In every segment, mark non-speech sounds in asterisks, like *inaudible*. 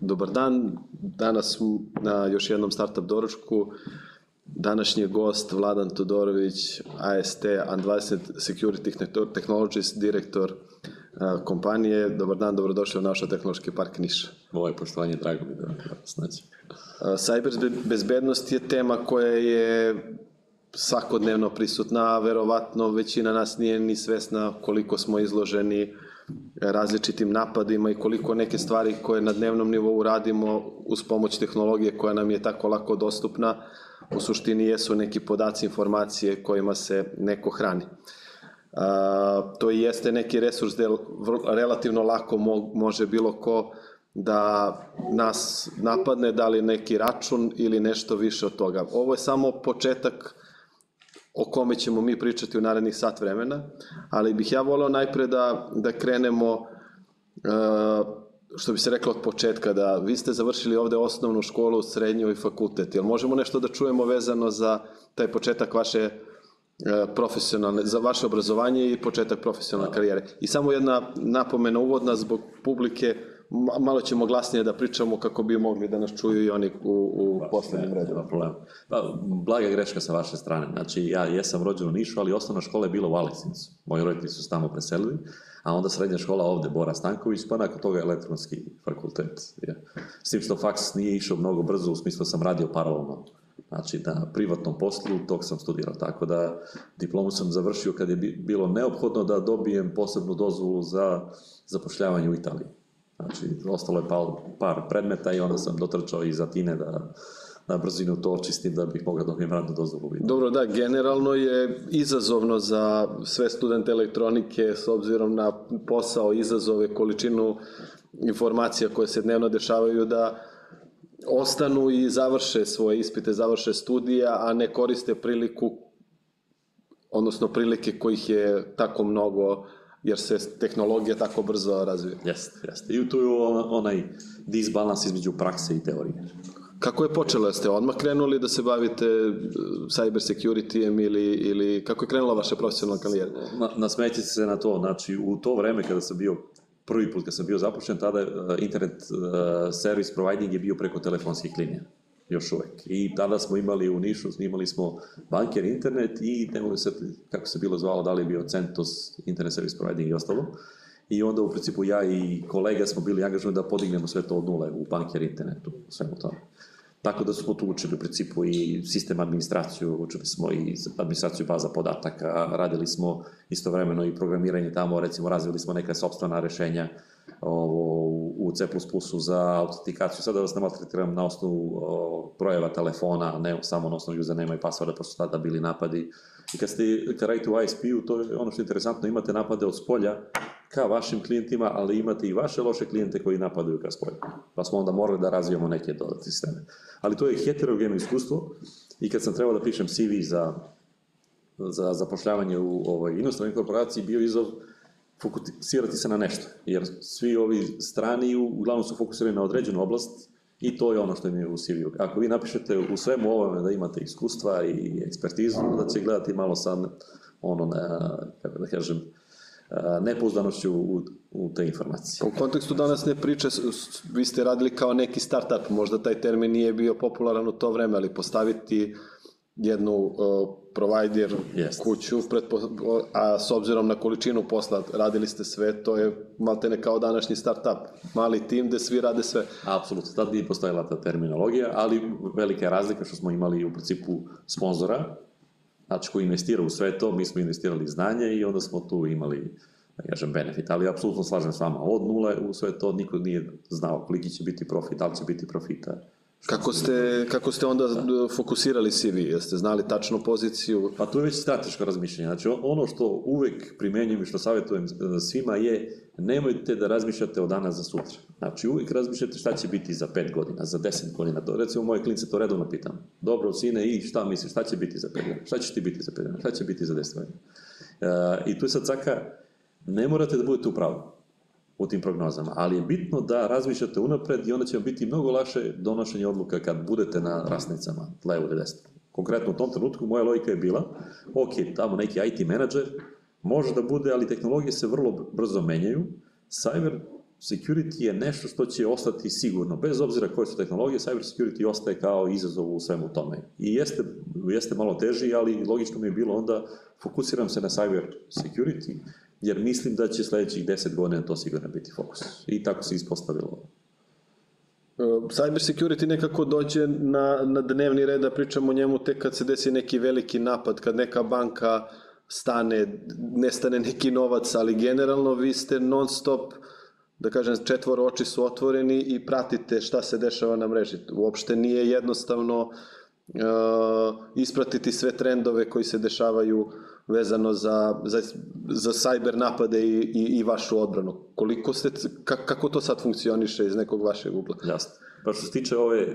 Dobar dan, danas na još jednom startup doručku. Današnji gost Vladan Todorović, AST Advanced Security Technologies, direktor uh, kompanije. Dobar dan, dobrodošli u naš tehnološki park Niš. Ovo je poštovanje, drago mi da znači. Uh, cyber bezbednost je tema koja je svakodnevno prisutna, a verovatno većina nas nije ni svesna koliko smo izloženi različitim napadima i koliko neke stvari koje na dnevnom nivou radimo uz pomoć tehnologije koja nam je tako lako dostupna, u suštini jesu neki podaci, informacije kojima se neko hrani. A, to i jeste neki resurs gde relativno lako mo, može bilo ko da nas napadne, da li neki račun ili nešto više od toga. Ovo je samo početak o kome ćemo mi pričati u narednih sat vremena, ali bih ja volao najpre da, da krenemo uh, što bi se reklo od početka, da vi ste završili ovde osnovnu školu, srednju i fakultet. Jel možemo nešto da čujemo vezano za taj početak vaše uh, profesionalne, za vaše obrazovanje i početak profesionalne karijere. I samo jedna napomena uvodna zbog publike, malo ćemo glasnije da pričamo kako bi mogli da nas čuju i oni u, u poslednjem redu. Nema problem. Pa, blaga greška sa vaše strane. Znači, ja jesam rođen u Nišu, ali osnovna škola je bila u Aleksincu. Moji roditelji su tamo preselili, a onda srednja škola ovde, Bora Stanković, pa nakon toga elektronski fakultet. Ja. S tim što faks nije išao mnogo brzo, u smislu sam radio paralelno Znači, na privatnom poslu, tog sam studirao, tako da diplomu sam završio kad je bilo neophodno da dobijem posebnu dozvolu za zapošljavanje u Italiji. Znači, ostalo je par, predmeta i onda sam dotrčao iz Atine da na brzinu to očistim da bih mogao dobijem radnu dozvolu. Dobro, da, generalno je izazovno za sve studente elektronike s obzirom na posao, izazove, količinu informacija koje se dnevno dešavaju da ostanu i završe svoje ispite, završe studija, a ne koriste priliku, odnosno prilike kojih je tako mnogo jer se tehnologija tako brzo razvija. Jeste, jeste. I tu je onaj disbalans između prakse i teorije. Kako je počelo? Ste odmah krenuli da se bavite uh, cyber security ili, ili kako je krenula vaša profesionalna karijera? Na, nasmećite se na to. Znači, u to vreme kada sam bio prvi put kad sam bio zapošljen, tada uh, internet uh, service providing je bio preko telefonskih linija još uvek. I tada smo imali u Nišu, imali smo banker internet i ne mogu se, kako se bilo zvalo, da li je bio Centos, Internet Service Providing i ostalo. I onda u principu ja i kolega smo bili angažovani da podignemo sve to od nule u banker internetu, svemu tome. Tako da smo tu učili u principu i sistem administraciju, učili smo i administraciju baza podataka, radili smo istovremeno i programiranje tamo, recimo razvili smo neka sobstvena rešenja ovo, u C++ za autentikaciju. Sada da vas ne maltretiram na osnovu o, brojeva telefona, ne samo na osnovu username i passworda, pošto tada bili napadi. I kad, ste, kad radite u ISP-u, to je ono što je interesantno, imate napade od spolja ka vašim klijentima, ali imate i vaše loše klijente koji napadaju ka spolja. Pa smo onda morali da razvijemo neke dodatne sisteme. Ali to je heterogeno iskustvo i kad sam trebao da pišem CV za, za zapošljavanje u ovoj inostranoj korporaciji, bio izov fokusirati se na nešto, jer svi ovi strani uglavnom su fokusirani na određenu oblast i to je ono što im je u CV-u. Ako vi napišete u svemu ovome da imate iskustva i ekspertizu, da će gledati malo sa ono, na, kako da kažem, nepouzdanošću u, u te informacije. U kontekstu ne priče, vi ste radili kao neki startup, možda taj termin nije bio popularan u to vreme, ali postaviti jednu uh, provider yes. kuću, a s obzirom na količinu posla radili ste sve, to je maltene kao današnji startup, mali tim gde svi rade sve. Apsolutno, tad nije postojala ta terminologija, ali velika je razlika što smo imali u principu sponzora, znači koji investira u sve to, mi smo investirali znanje i onda smo tu imali da kažem, benefit, ali apsolutno slažem s vama, od nule u sve to niko nije znao koliki će biti profit, da li će biti profita, Kako ste, kako ste onda da. fokusirali CV? Jeste znali tačnu poziciju? Pa to je već strateško razmišljanje. Znači ono što uvek primenjujem i što savjetujem e, svima je nemojte da razmišljate od danas za sutra. Znači uvek razmišljate šta će biti za 5 godina, za 10 godina. Do, recimo moje klince to redovno pitam. Dobro, sine, i šta misliš, šta će biti za 5 godina? Šta će ti biti za 5 godina? Šta će biti za 10 godina? Uh, I tu je sad caka, ne morate da budete u pravu u tim prognozama, ali je bitno da razmišljate unapred i onda će vam biti mnogo laše donošenje odluka kad budete na rasnicama, levo ili desno. Konkretno u tom trenutku moja logika je bila, ok, tamo neki IT menadžer, može da bude, ali tehnologije se vrlo brzo menjaju, cyber security je nešto što će ostati sigurno. Bez obzira koje su tehnologije, cyber security ostaje kao izazov u svemu tome. I jeste, jeste malo teži, ali logično mi je bilo onda fokusiram se na cyber security, jer mislim da će sljedećih deset godina to sigurno biti fokus. I tako se ispostavilo. E, cyber security nekako dođe na, na dnevni red da pričamo o njemu tek kad se desi neki veliki napad, kad neka banka stane, nestane neki novac, ali generalno vi ste non stop da kažem, četvoro oči su otvoreni i pratite šta se dešava na mreži. Uopšte nije jednostavno uh, ispratiti sve trendove koji se dešavaju vezano za, za, za cyber napade i, i, i vašu odbranu. Koliko ste, kako to sad funkcioniše iz nekog vašeg ugla? Jasno. Pa što se tiče ove,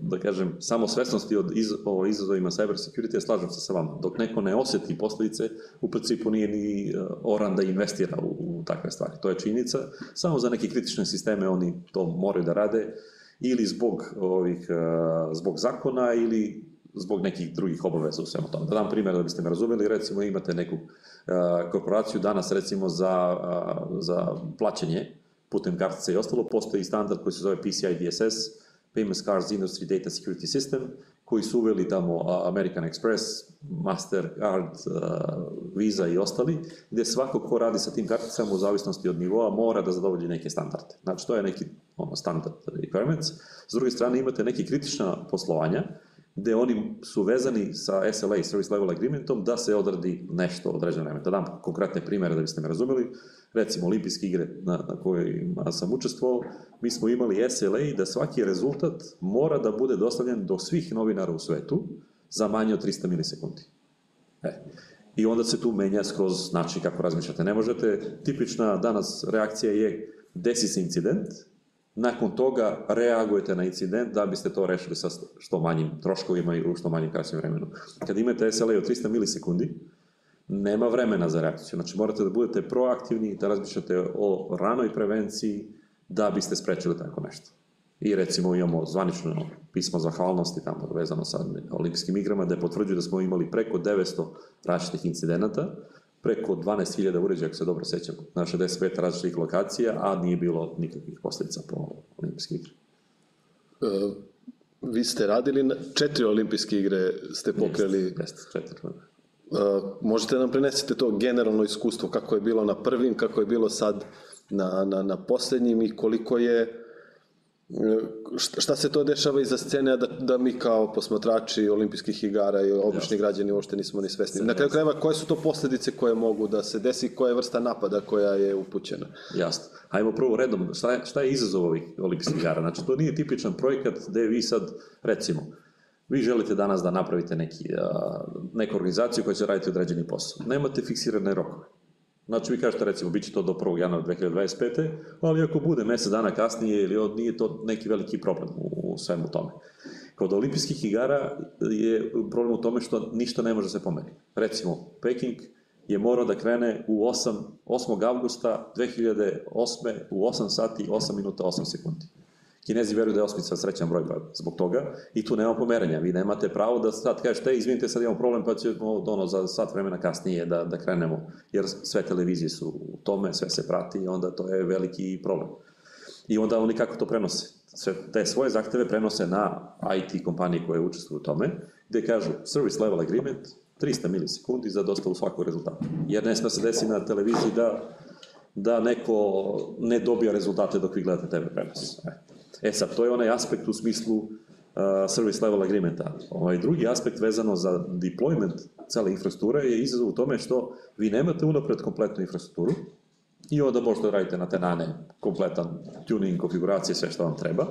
da kažem, samo svesnosti od iz, o izazovima cyber security, slažem se sa vama. Dok neko ne osjeti posljedice, u principu nije ni oran da investira u, u takve stvari. To je činjenica. Samo za neke kritične sisteme oni to moraju da rade ili zbog ovih, zbog zakona ili zbog nekih drugih obaveza u svemu tome. Da dam primjer da biste me razumjeli, recimo imate neku korporaciju danas recimo za, za plaćanje putem kartice i ostalo, postoji standard koji se zove PCI DSS, Famous Cars Industry Data Security System, koji su uveli tamo American Express, Mastercard, Visa i ostali, gdje svako ko radi sa tim karticama u zavisnosti od nivoa mora da zadovolji neke standarde. Znači, to je neki ono, standard requirements. S druge strane, imate neki kritična poslovanja, gdje oni su vezani sa SLA, Service Level Agreementom, da se odradi nešto određeno vreme. Da dam konkretne primjere da biste me razumjeli. Recimo, olimpijske igre na, na kojima sam učestvovao, mi smo imali SLA da svaki rezultat mora da bude dostavljen do svih novinara u svetu za manje od 300 milisekundi. E. I onda se tu menja skroz način kako razmišljate. Ne možete, tipična danas reakcija je desi se incident, nakon toga reagujete na incident da biste to rešili sa što manjim troškovima i u što manjim kasnim vremenu. Kad imate SLA od 300 milisekundi, nema vremena za reakciju. Znači morate da budete proaktivni, da razmišljate o ranoj prevenciji da biste sprečili tako nešto. I recimo imamo zvanično pismo zahvalnosti tamo vezano sa olimpijskim igrama gde potvrđuju da smo imali preko 900 različitih incidenata preko 12.000 uređaja, ako se dobro sećam, na 65 različitih lokacija, a nije bilo nikakvih posljedica po olimpijske igre. Uh, vi ste radili na četiri olimpijske igre, ste pokrili... Jeste, jeste četiri. Uh, možete nam prenesite to generalno iskustvo, kako je bilo na prvim, kako je bilo sad na, na, na posljednjim i koliko je šta se to dešava iza scene da, da mi kao posmatrači olimpijskih igara i obični Jasne. građani uopšte nismo ni svesni. Na kraju krajeva, koje su to posljedice koje mogu da se desi, koja je vrsta napada koja je upućena? Jasno. Hajmo prvo redom, šta je, šta je izazov ovih olimpijskih igara? Znači, to nije tipičan projekat gde vi sad, recimo, vi želite danas da napravite neki, neku organizaciju koja će raditi određeni posao. Nemate fiksirane rokove. Znači, vi kažete, recimo, bit će to do 1. januara 2025. Ali ako bude mjesec dana kasnije, ili od, nije to neki veliki problem u, u svemu tome. Kod olimpijskih igara je problem u tome što ništa ne može se pomeriti. Recimo, Peking je morao da krene u 8, 8. augusta 2008. u 8 sati, 8 minuta, 8 sekundi. Kinezi vjeruju da je osmica srećan broj zbog toga i tu nema pomeranja. Vi nemate pravo da sad kažete, izvinite, sad imamo problem pa ćemo ono, za sat vremena kasnije da, da krenemo, jer sve televizije su u tome, sve se prati i onda to je veliki problem. I onda oni kako to prenose? Sve te svoje zahteve prenose na IT kompanije koje učestvuju u tome, gdje kažu service level agreement, 300 milisekundi za dostavu svakog rezultata. Jer ne smije se desi na televiziji da, da neko ne dobija rezultate dok vi gledate TV prenos. E sad, to je onaj aspekt u smislu uh, service level agreementa. Ovaj drugi aspekt vezano za deployment cele infrastrukture je izazov u tome što vi nemate unapred kompletnu infrastrukturu i onda možete radite na tenane kompletan tuning, konfiguracije, sve što vam treba,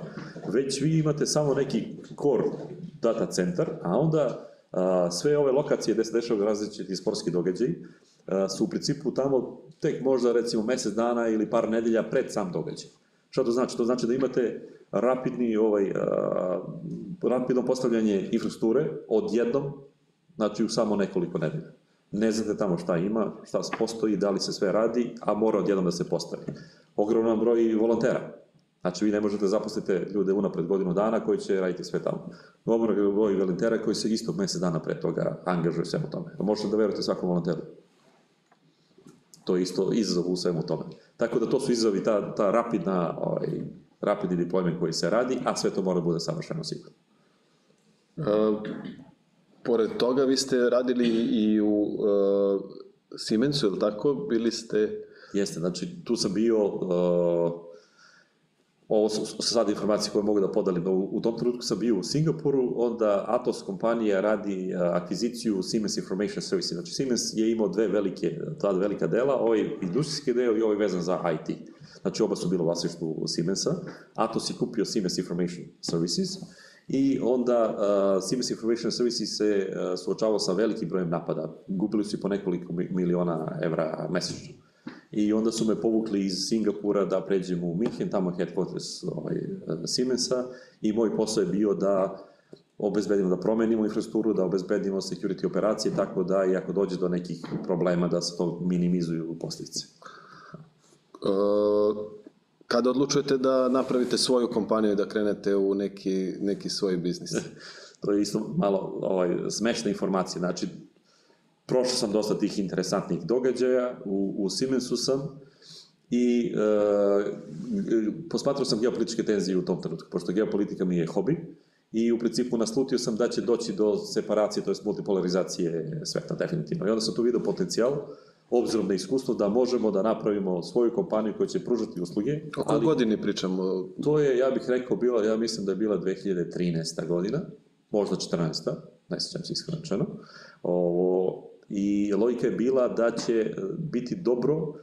već vi imate samo neki core data centar, a onda uh, sve ove lokacije gde se dešavaju različiti sportski događaji uh, su u principu tamo tek možda recimo mjesec dana ili par nedelja pred sam događaj. Šta to znači? To znači da imate rapidni, ovaj, rapidno postavljanje infrastrukture odjednom, znači u samo nekoliko nedelja. Ne znate tamo šta ima, šta postoji, da li se sve radi, a mora odjednom da se postavi. Ogroman broj volontera. Znači, vi ne možete zaposliti ljude unapred godinu dana koji će raditi sve tamo. Ogroman broj volontera koji se istog mjesec dana pre toga angažuje svemu tome. Možete da verujete svakom volonteru. To je isto izazov u svemu tome. Tako da to su izazovi, ta, ta rapidna, ovaj, rapidni deployment koji se radi, a sve to mora da bude savršeno sigurno. Uh, pored toga vi ste radili i u uh, Siemensu, je li tako? Bili ste... Jeste, znači tu sam bio, uh, ovo su sad informacije koje mogu da podalim, u, u tom trenutku sam bio u Singapuru, onda Atos kompanija radi uh, akviziciju Siemens Information Services, znači Siemens je imao dve velike, dva velika dela, ovaj industrijski deo i ovaj vezan za IT. Znači oba su bilo vlasništvu Siemensa, Atos je kupio Siemens Information Services, i onda uh, Siemens Information Services se uh, suočavao sa velikim brojem napada. Gubili su i po nekoliko miliona evra mesečno. I onda su me povukli iz Singapura da pređem u Minhen, tamo je headquarters ovaj, Siemensa i moj posao je bio da obezbedimo da promenimo infrastrukturu, da obezbedimo security operacije, tako da i ako dođe do nekih problema da se to minimizuju posljedice. Uh, kada odlučujete da napravite svoju kompaniju i da krenete u neki, neki svoj biznis? *laughs* to je isto malo ovaj, smešna informacija. Znači, prošao sam dosta tih interesantnih događaja, u, u Siemensu sam i e, posmatrao sam geopolitičke tenzije u tom trenutku, pošto geopolitika mi je hobi i u principu naslutio sam da će doći do separacije, to je multipolarizacije sveta, definitivno. I onda sam tu vidio potencijal, obzirom na iskustvo da možemo da napravimo svoju kompaniju koja će pružati usluge. O kojoj godini pričamo? To je, ja bih rekao, bila, ja mislim da je bila 2013. godina, možda 14. ne sjećam se iskreno Ovo, I logika je bila da će biti dobro,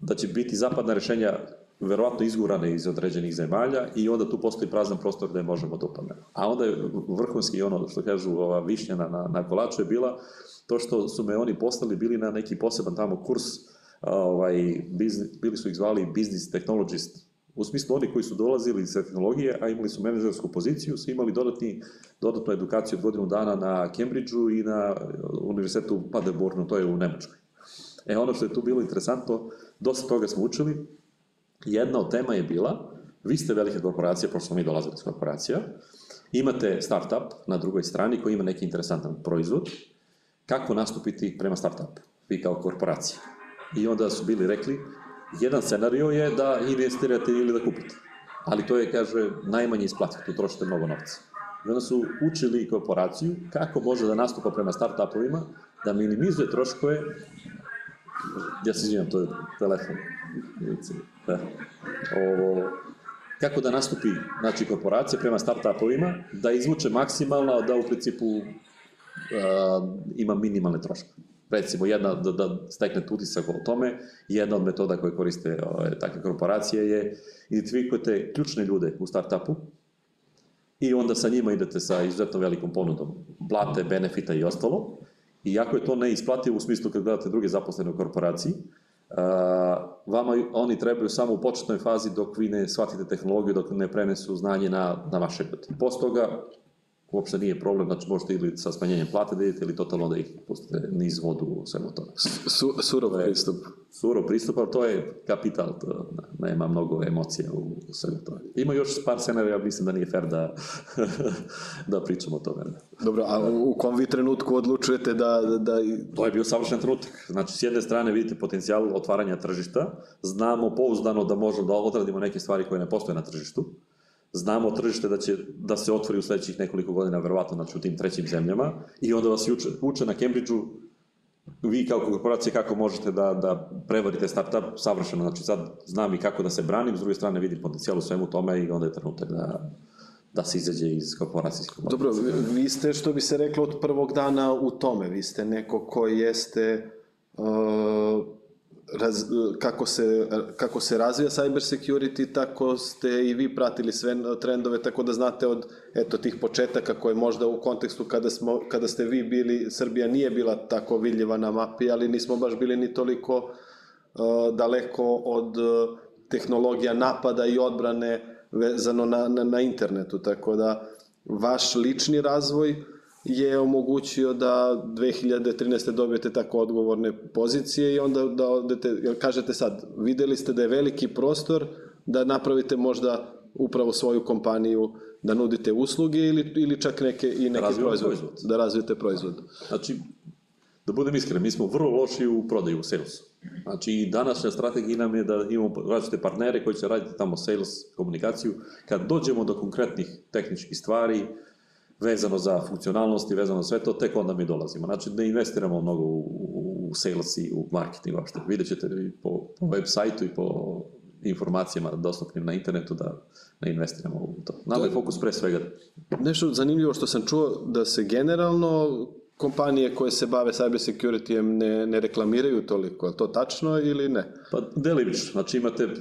da će biti zapadna rešenja verovatno izgurane iz određenih zemalja i onda tu postoji prazan prostor gde možemo da upadnemo. A onda je vrhunski ono što kažu ova višnjana na, na kolaču je bila to što su me oni postali bili na neki poseban tamo kurs, ovaj, biznis, bili su ih zvali business technologist, u smislu oni koji su dolazili iz tehnologije, a imali su menedžersku poziciju, su imali dodatni, dodatnu edukaciju od godinu dana na Cambridgeu i na univerzitetu u Paderbornu, to je u Nemačkoj. E, ono što je tu bilo interesantno, dosta toga smo učili. Jedna od tema je bila, vi ste velika korporacija, pošto smo mi dolazili iz korporacija, imate startup na drugoj strani koji ima neki interesantan proizvod, kako nastupiti prema startupu, vi kao korporacija. I onda su bili rekli, jedan scenario je da investirate ili da kupite. Ali to je, kaže, najmanje isplativo, tu trošite mnogo novca. I onda su učili korporaciju kako može da nastupa prema startupovima, da minimizuje troškove, ja se izvinjam, to je telefon, da. Ovo, kako da nastupi znači, korporacija prema startupovima, da izvuče maksimalno, da u principu uh, ima minimalne troškove. Recimo, jedna, da, da steknete utisak o tome, jedna od metoda koje koriste ove, takve korporacije je identifikujete ključne ljude u startupu i onda sa njima idete sa izuzetno velikom ponudom plate, benefita i ostalo. I jako je to neisplativo u smislu kad gledate druge zaposlene u korporaciji, Uh, vama oni trebaju samo u početnoj fazi dok vi ne shvatite tehnologiju, dok ne prenesu znanje na, na vaše ljude. Posle toga uopšte nije problem, znači možete ili sa smanjenjem plate da idete ili totalno da ih pustite niz vodu u svemu tome. Su, surov pristup. Surov pristup, ali to je kapital, to nema mnogo emocija u, u svemu tome. Ima još par scenarija, mislim da nije fair da, *laughs* da pričamo o tome. Dobro, a u kom vi trenutku odlučujete da, da... da... To je bio savršen trenutak. Znači, s jedne strane vidite potencijal otvaranja tržišta, znamo pouzdano da možemo da odradimo neke stvari koje ne postoje na tržištu, znamo tržište da će da se otvori u sledećih nekoliko godina, verovatno, znači u tim trećim zemljama, i onda vas uče, uče na Cambridgeu vi kao korporacija kako možete da, da prevarite startup savršeno, znači sad znam i kako da se branim, s druge strane vidim potencijal u svemu tome i onda je trenutak da, da se izađe iz korporacijskog Dobro, vi ste, što bi se reklo, od prvog dana u tome, vi ste neko koji jeste uh, raz, kako, se, kako se razvija cyber security, tako ste i vi pratili sve trendove, tako da znate od eto, tih početaka koje možda u kontekstu kada, smo, kada ste vi bili, Srbija nije bila tako vidljiva na mapi, ali nismo baš bili ni toliko uh, daleko od uh, tehnologija napada i odbrane vezano na, na, na internetu, tako da vaš lični razvoj je omogućio da 2013. dobijete tako odgovorne pozicije i onda da odete, jer kažete sad, videli ste da je veliki prostor da napravite možda upravo svoju kompaniju, da nudite usluge ili, ili čak neke i neki proizvod, proizvod, da razvijete proizvod. Znači, da budem iskren, mi smo vrlo loši u prodaju, u salesu. Znači i današnja strategija nam je da imamo različite partnere koji će raditi tamo sales, komunikaciju. Kad dođemo do konkretnih tehničkih stvari, vezano za funkcionalnosti, vezano sve to, tek onda mi dolazimo. Znači ne investiramo mnogo u, u sales i u marketing uopšte. Vidjet ćete po, po web sajtu i po informacijama dostupnim na internetu da ne investiramo u to. Nama je fokus pre svega. Nešto zanimljivo što sam čuo da se generalno kompanije koje se bave cyber security ne, ne reklamiraju toliko. Je to tačno ili ne? Pa delimično. Znači imate uh,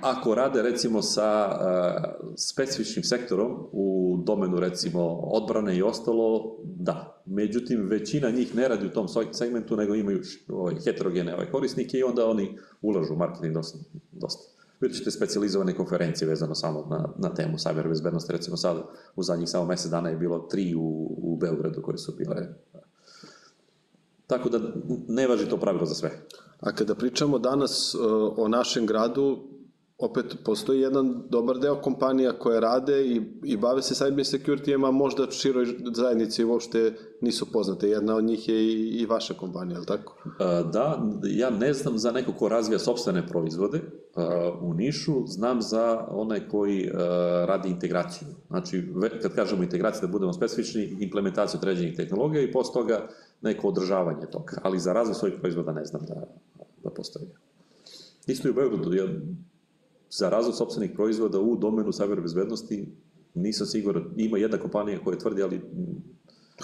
ako rade recimo sa uh, specifičnim sektorom u domenu recimo odbrane i ostalo, da. Međutim, većina njih ne radi u tom segmentu, nego imaju ovaj, heterogene ovaj, korisnike i onda oni ulažu u marketing dosta. dosta. Vidjet ćete specializovane konferencije vezano samo na, na temu cyber bezbednosti. Recimo sad u zadnjih samo mesec dana je bilo tri u, u Beogradu koje su bile Tako da ne važi to pravilo za sve. A kada pričamo danas uh, o našem gradu, opet postoji jedan dobar deo kompanija koje rade i, i bave se cyber security, a možda široj zajednici uopšte nisu poznate. Jedna od njih je i, i vaša kompanija, je li tako? Da, ja ne znam za neko ko razvija sobstvene proizvode u Nišu, znam za onaj koji radi integraciju. Znači, kad kažemo integraciju, da budemo specifični, implementaciju određenih tehnologija i posle toga neko održavanje toga. Ali za razvoj svojih proizvoda ne znam da, da postoji. Isto i u Beogradu, ja za razvoj sobstvenih proizvoda u domenu cyber bezbednosti nisam siguran. Ima jedna kompanija koja tvrdi, ali...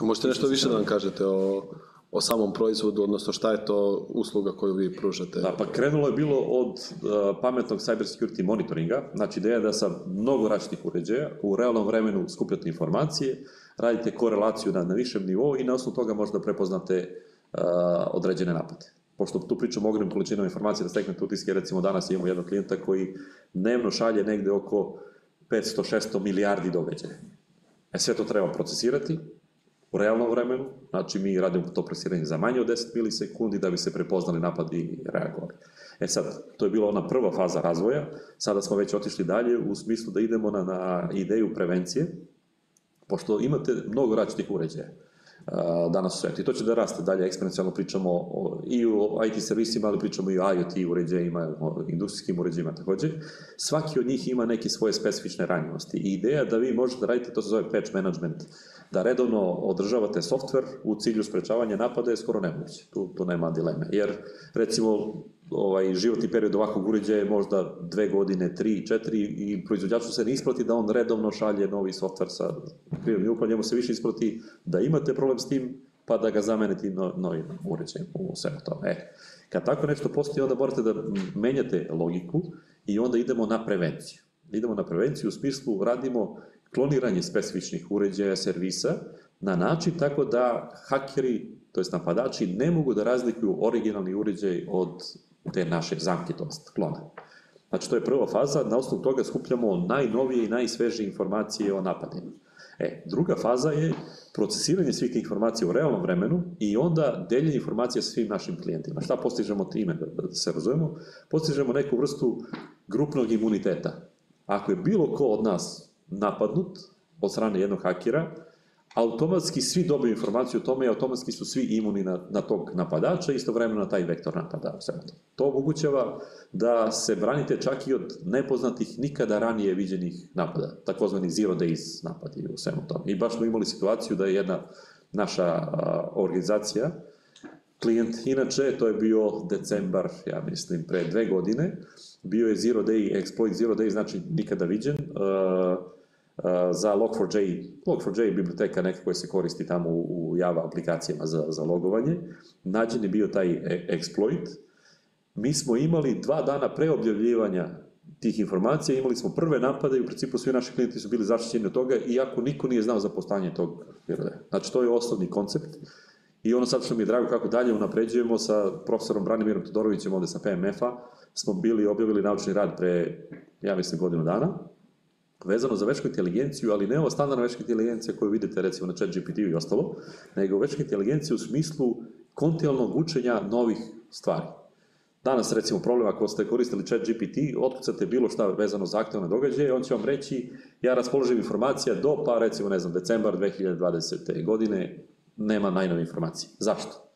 Možete nešto više da nam kažete o, o samom proizvodu, odnosno šta je to usluga koju vi pružate? Da, pa krenulo je bilo od uh, pametnog cyber security monitoringa, znači ideja da sa mnogo različitih uređaja u realnom vremenu skupljate informacije, radite korelaciju na, na višem nivou i na osnovu toga možda prepoznate uh, određene napade pošto tu pričamo o ogromnim količinama informacija da steknete utiske, recimo danas imamo jednog klijenta koji dnevno šalje negde oko 500-600 milijardi događaja. E sve to treba procesirati u realnom vremenu, znači mi radimo to procesiranje za manje od 10 milisekundi da bi se prepoznali napadi i reagovali. E sad, to je bila ona prva faza razvoja, sada smo već otišli dalje u smislu da idemo na, na ideju prevencije, pošto imate mnogo različitih uređaja danas u svetu. I to će da raste dalje, eksponencijalno pričamo o, i o IT servisima, ali pričamo i o IoT uređajima, o industrijskim uređajima takođe. Svaki od njih ima neke svoje specifične ranjivosti. I ideja da vi možete da radite, to se zove patch management, da redovno održavate softver u cilju sprečavanja napada je skoro nemoguće. Tu, tu nema dileme. Jer, recimo, ovaj, životni period ovakvog uređaja je možda dve godine, tri, četiri i proizvođaču se ne isplati da on redovno šalje novi softver sa prirodnim upaljem, njemu se više isplati da imate problem s tim, pa da ga zamenite no, novim uređajem u svemu tome. E, kad tako nešto postoji, onda morate da menjate logiku i onda idemo na prevenciju. Idemo na prevenciju u smislu radimo kloniranje specifičnih uređaja, servisa, na način tako da hakeri, to jest napadači, ne mogu da razlikuju originalni uređaj od te naše zamke, to jest klona. Znači, to je prva faza, na osnovu toga skupljamo najnovije i najsvežije informacije o napadima. E, druga faza je procesiranje svih tih informacija u realnom vremenu i onda deljenje informacija sa svim našim klijentima. Šta postižemo time, da, da se razumemo? Postižemo neku vrstu grupnog imuniteta. Ako je bilo ko od nas napadnut od strane jednog hakera, automatski svi dobiju informaciju o tome i automatski su svi imuni na, na tog napadača, istovremeno na taj vektor napada. To omogućava da se branite čak i od nepoznatih, nikada ranije viđenih napada, takozvani zero days napadi u svemu tome. I baš smo imali situaciju da je jedna naša a, organizacija, klijent, inače, to je bio decembar, ja mislim, pre dve godine, bio je zero day, exploit zero day, znači nikada viđen, uh, za Log4j, Log4j je biblioteka neka koja se koristi tamo u, Java aplikacijama za, za logovanje. Nađen je bio taj e, exploit. Mi smo imali dva dana pre objavljivanja tih informacija, imali smo prve napade i u principu svi naši klijenti su bili zaštićeni od toga, iako niko nije znao za postanje tog virodeja. Znači, to je osnovni koncept. I ono sad što mi je drago kako dalje unapređujemo sa profesorom Branimirom Todorovićem ovde sa PMF-a, smo bili objavili naučni rad pre, ja mislim, godinu dana, vezano za večku inteligenciju, ali ne ova standardna večka inteligencija koju vidite recimo na chat GPT i ostalo, nego večka inteligencija u smislu kontinualnog učenja novih stvari. Danas, recimo, problem ako ste koristili chat GPT, otkucate bilo šta vezano za aktualne događaje, on će vam reći, ja raspoložim informacija do, pa recimo, ne znam, decembar 2020. godine, nema najnove informacije. Zašto?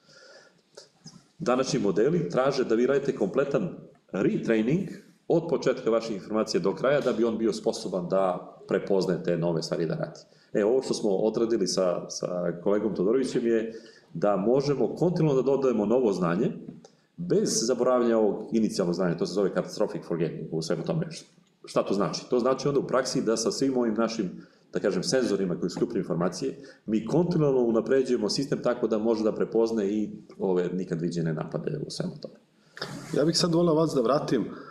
današnji modeli traže da vi radite kompletan retraining od početka vaše informacije do kraja da bi on bio sposoban da prepoznaje te nove stvari da radi. E, ovo što smo odradili sa, sa kolegom Todorovićem je da možemo kontinualno da dodajemo novo znanje, bez zaboravljanja ovog inicijalnog znanja, to se zove catastrophic forgetting u svemu tome. Šta to znači? To znači onda u praksi da sa svim ovim našim da kažem, senzorima koji skuplju informacije, mi kontinualno unapređujemo sistem tako da može da prepozne i ove nikad viđene napade u svemu tome. Ja bih sad volao vas da vratim uh,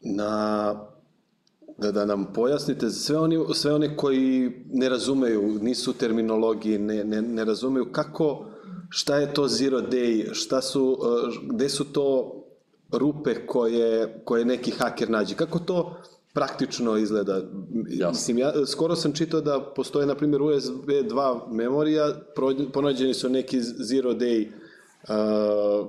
na da, da nam pojasnite sve oni, sve one koji ne razumeju, nisu terminologiji, ne, ne, ne razumeju kako, šta je to zero day, šta su, gde su to rupe koje, koje neki haker nađe, kako to praktično izgleda. Jasno. Mislim, ja, skoro sam čitao da postoje, na primjer, USB 2 memorija, pronađeni su neki zero day uh,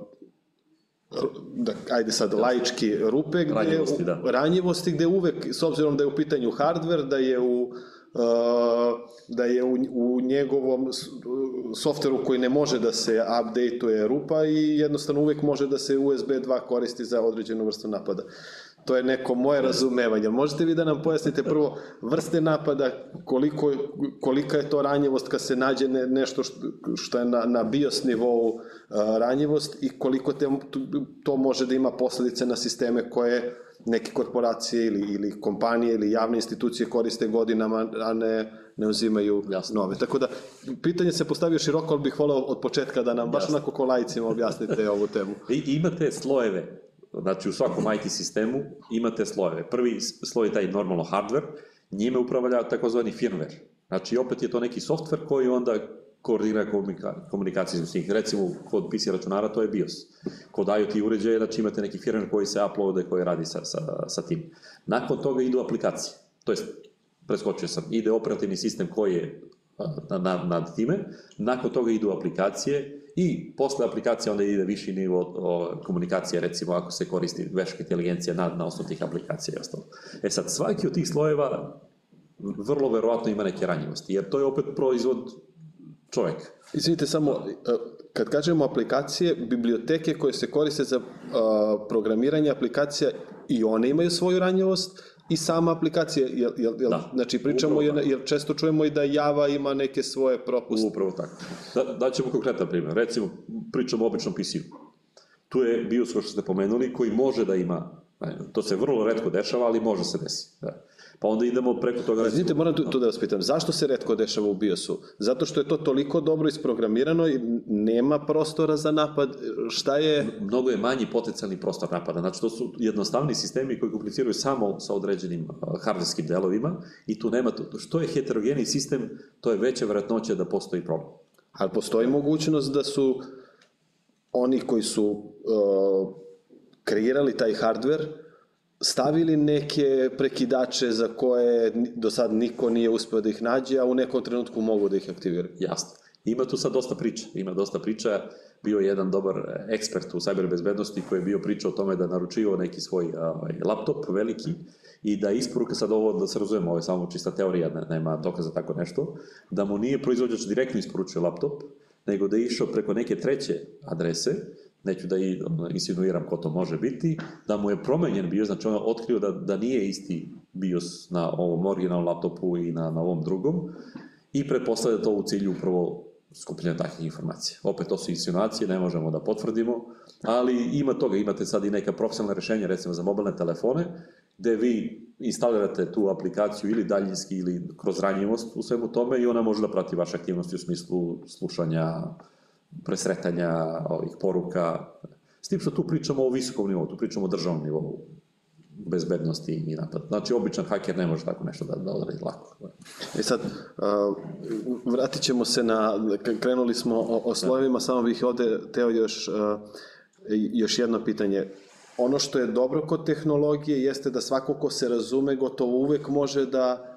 da, ajde sad, da. laički rupe, gde, ranjivosti, da. ranjivosti gde uvek, s obzirom da je u pitanju hardware, da je u da je u, u njegovom softveru koji ne može da se updateuje rupa i jednostavno uvek može da se USB 2 koristi za određenu vrstu napada. To je neko moje razumevanje. Možete vi da nam pojasnite prvo vrste napada, koliko, kolika je to ranjivost kad se nađe ne, nešto što, je na, na BIOS nivou uh, ranjivost i koliko te, to može da ima posledice na sisteme koje neke korporacije ili, ili kompanije ili javne institucije koriste godinama, a ne, ne uzimaju Jasno. nove. Tako da, pitanje se postavio široko, ali bih volao od početka da nam baš Jasno. onako ko lajcima objasnite ovu temu. I, imate slojeve Znači, u svakom IT sistemu imate slojeve. Prvi sloj je taj normalno hardware, njime upravlja takozvani firmware. Znači, opet je to neki software koji onda koordinira komunika, komunikaciju s njih. Recimo, kod PC računara to je BIOS. Kod IoT uređaja, znači imate neki firmware koji se uploade, koji radi sa, sa, sa tim. Nakon toga idu aplikacije. To jest, preskočio sam, ide operativni sistem koji je nad, nad time, nakon toga idu aplikacije i posle aplikacije onda ide viši nivo o, komunikacije, recimo ako se koristi veška inteligencija na, na osnovu tih aplikacija i ostalo. E sad, svaki od tih slojeva vrlo verovatno ima neke ranjivosti, jer to je opet proizvod čoveka. Izvinite, samo, e, kad kažemo aplikacije, biblioteke koje se koriste za programiranje aplikacija i one imaju svoju ranjivost, i sama aplikacija, jel, jel, jel, da, znači pričamo, jer, jer često čujemo i da Java ima neke svoje propuste. Upravo tako. Da, daćemo konkretan primjer. Recimo, pričamo o običnom PC-u. Tu je BIOS, što ste pomenuli, koji može da ima, to se vrlo redko dešava, ali može se desiti. Da. Pa onda idemo preko toga... Izvinite, moram tu, tu da vas pitam, zašto se redko dešava u BIOS-u? Zato što je to toliko dobro isprogramirano i nema prostora za napad, šta je... Mnogo je manji potencijalni prostor napada, znači to su jednostavni sistemi koji kompliciraju samo sa određenim hardverskim delovima i tu nema, što je heterogeni sistem, to je veća vratnoća da postoji problem. Ali postoji mogućnost da su oni koji su uh, kreirali taj hardware, stavili neke prekidače za koje do sad niko nije uspeo da ih nađe, a u nekom trenutku mogu da ih aktiviraju. Jasno. Ima tu sad dosta priča. Ima dosta priča. Bio je jedan dobar ekspert u sajber bezbednosti koji je bio pričao o tome da naručio neki svoj ovaj, laptop veliki i da isporuka sad ovo, da se razumemo, ovo je samo čista teorija, nema dokaza tako nešto, da mu nije proizvođač direktno isporučio laptop, nego da je išao preko neke treće adrese, neću da i, insinuiram ko to može biti, da mu je promenjen bio, znači on otkrio da, da nije isti BIOS na ovom originalnom laptopu i na, na ovom drugom i pretpostavlja to u cilju upravo skupljenja takvih informacija. Opet to su insinuacije, ne možemo da potvrdimo, ali ima toga, imate sad i neka profesionalna rešenja, recimo za mobilne telefone, gde vi instalirate tu aplikaciju ili daljinski ili kroz ranjivost u svemu tome i ona može da prati vaše aktivnosti u smislu slušanja, presretanja ovih poruka. S tim što tu pričamo o visokom nivou, tu pričamo o državnom nivou bezbednosti i napad. Znači, običan haker ne može tako nešto da, da odradi lako. E sad, vratit ćemo se na, krenuli smo o, o slovima, samo bih ovde teo još, još jedno pitanje. Ono što je dobro kod tehnologije jeste da svako ko se razume gotovo uvek može da